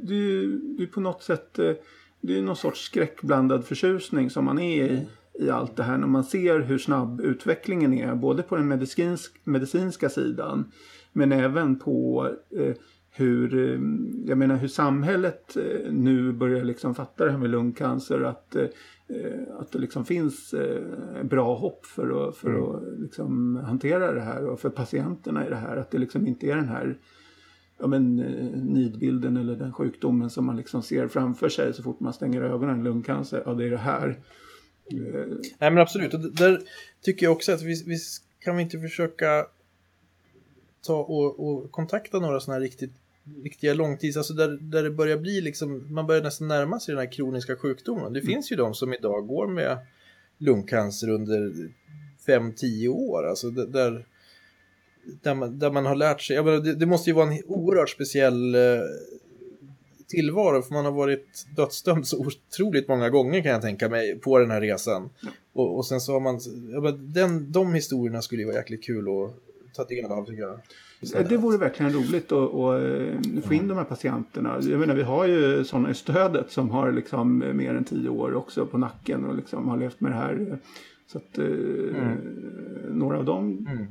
Speaker 2: det, det är på något sätt, eh, det är någon sorts skräckblandad förtjusning som man är i, i allt det här när man ser hur snabb utvecklingen är, både på den medicinsk, medicinska sidan, men även på eh, hur, eh, jag menar hur samhället eh, nu börjar liksom fatta det här med lungcancer. Att Eh, att det liksom finns eh, bra hopp för att, för mm. att liksom hantera det här och för patienterna i det här. Att det liksom inte är den här ja, men, eh, nidbilden eller den sjukdomen som man liksom ser framför sig så fort man stänger ögonen. Lungcancer, ja det är det här.
Speaker 3: Nej men absolut, och där tycker jag också att vi, vi kan vi inte försöka ta och, och kontakta några sådana här riktigt riktiga långtids, alltså där, där det börjar bli liksom, man börjar nästan närma sig den här kroniska sjukdomen. Det mm. finns ju de som idag går med lungcancer under 5-10 år, alltså där, där, man, där man har lärt sig, menar, det, det, måste ju vara en oerhört speciell eh, tillvaro, för man har varit dödsdömd så otroligt många gånger kan jag tänka mig på den här resan. Och, och sen så har man, den, de historierna skulle ju vara jäkligt kul att ta del av tycker jag.
Speaker 2: Det vore verkligen roligt att, att eh, få in de här patienterna. Jag menar, vi har ju sådana i stödet som har liksom mer än tio år också på nacken och liksom har levt med det här. Så att eh, mm. några av dem mm.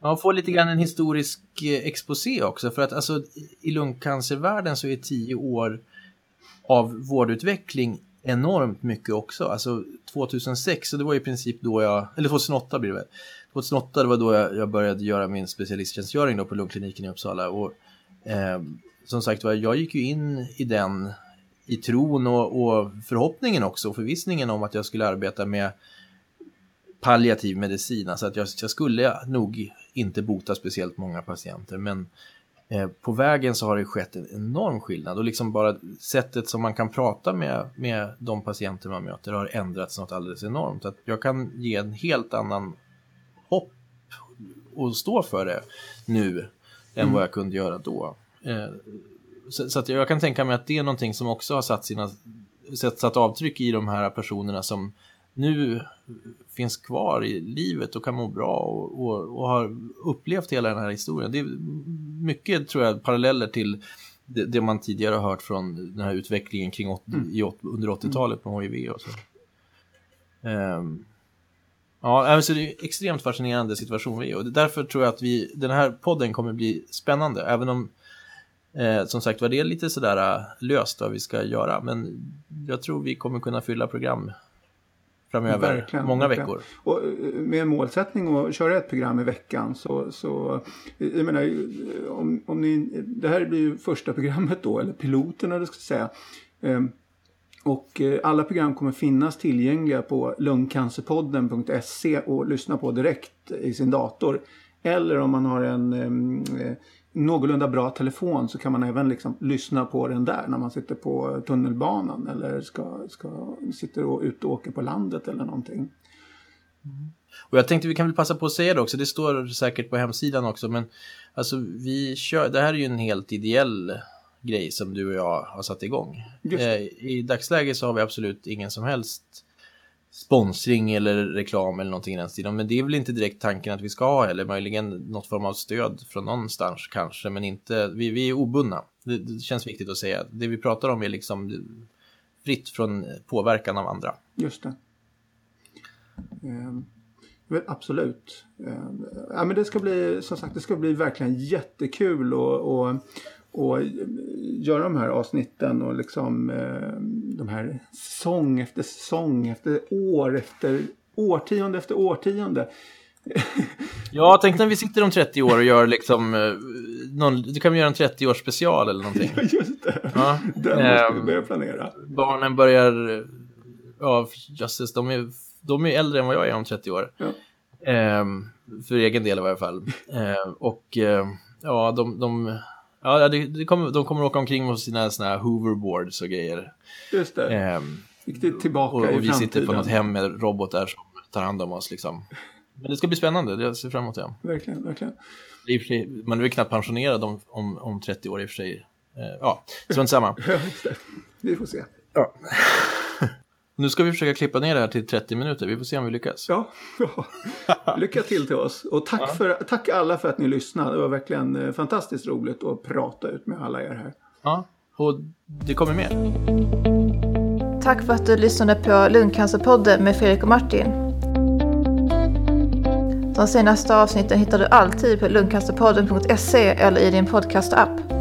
Speaker 4: Man får lite grann en historisk eh, exposé också för att alltså, i lungcancervärlden så är tio år av vårdutveckling enormt mycket också. Alltså 2006, så det var i princip då jag, eller 2008 blir det väl, 2008 det var då jag, jag började göra min specialisttjänstgöring då på lungkliniken i Uppsala. Och, eh, som sagt var, jag gick ju in i den i tron och, och förhoppningen också, och förvissningen om att jag skulle arbeta med palliativ medicin. Alltså att jag, jag skulle nog inte bota speciellt många patienter, men eh, på vägen så har det skett en enorm skillnad och liksom bara sättet som man kan prata med, med de patienter man möter har ändrats något alldeles enormt. Att jag kan ge en helt annan hopp och stå för det nu än mm. vad jag kunde göra då. Eh, så, så, jag kan tänka mig att det är någonting som också har satt, sina, satt, satt avtryck i de här personerna som nu finns kvar i livet och kan må bra och, och, och har upplevt hela den här historien. Det är mycket, tror jag, paralleller till det, det man tidigare har hört från den här utvecklingen kring 80, mm. i, under 80-talet med HIV och så. Um,
Speaker 3: Ja, alltså det är en extremt fascinerande situation vi är i och därför tror jag att vi, den här podden kommer bli spännande, även om eh, som sagt var det är lite sådär äh, löst vad vi ska göra, men jag tror vi kommer kunna fylla program framöver,
Speaker 2: Verkligen,
Speaker 3: många
Speaker 2: verkligen.
Speaker 3: veckor.
Speaker 2: Och eh, med målsättning att köra ett program i veckan så, så jag menar, eh, om, om ni, det här blir ju första programmet då, eller piloten eller ska säga. Och eh, alla program kommer finnas tillgängliga på lungcancerpodden.se och lyssna på direkt i sin dator. Eller om man har en eh, eh, någorlunda bra telefon så kan man även liksom lyssna på den där när man sitter på tunnelbanan eller ska, ska, sitter och ute och åker på landet eller någonting.
Speaker 3: Och jag tänkte vi kan väl passa på att säga det också, det står säkert på hemsidan också, men alltså vi kör, det här är ju en helt ideell grej som du och jag har satt igång. Eh, I dagsläget så har vi absolut ingen som helst sponsring eller reklam eller någonting i den stilen, men det är väl inte direkt tanken att vi ska ha eller möjligen något form av stöd från någonstans kanske, men inte, vi, vi är obundna. Det, det känns viktigt att säga. Det vi pratar om är liksom fritt från påverkan av andra.
Speaker 2: Just det. Men absolut. Ehm, ja, men det ska bli, som sagt, det ska bli verkligen jättekul och, och, och göra de här avsnitten och liksom eh, de här säsong efter säsong efter år efter årtionde efter årtionde.
Speaker 3: Ja, tänk när vi sitter om 30 år och gör liksom, eh, någon, du kan göra en 30-års special eller någonting.
Speaker 2: Ja, just det.
Speaker 3: Ja.
Speaker 2: Den måste vi
Speaker 3: Ehm,
Speaker 2: börja planera.
Speaker 3: barnen börjar, ja, jösses, de är, de är äldre än vad jag är om 30 år.
Speaker 2: Ja.
Speaker 3: Ehm, för egen del i varje fall. Ehm, och ehm, ja, de, de, ja, det, det kommer, de kommer åka omkring med sina såna här hoverboards och grejer.
Speaker 2: Just det.
Speaker 3: Ehm,
Speaker 2: Riktigt tillbaka
Speaker 3: och,
Speaker 2: i
Speaker 3: och vi
Speaker 2: framtiden.
Speaker 3: sitter på något hem med robotar som tar hand om oss liksom. Men det ska bli spännande, jag ser fram emot det.
Speaker 2: Verkligen, verkligen.
Speaker 3: Och man är väl knappt pensionerad om, om, om 30 år i och för sig. Eh, ja, strunt samma.
Speaker 2: Vi får se.
Speaker 3: Ja. Nu ska vi försöka klippa ner det här till 30 minuter. Vi får se om vi lyckas.
Speaker 2: Ja, ja. lycka till till oss. Och tack, för, tack alla för att ni lyssnade. Det var verkligen eh, fantastiskt roligt att prata ut med alla er här.
Speaker 3: Ja, och det kommer mer.
Speaker 1: Tack för att du lyssnade på Lungcancerpodden med Fredrik och Martin. De senaste avsnitten hittar du alltid på lungcancerpodden.se eller i din podcastapp.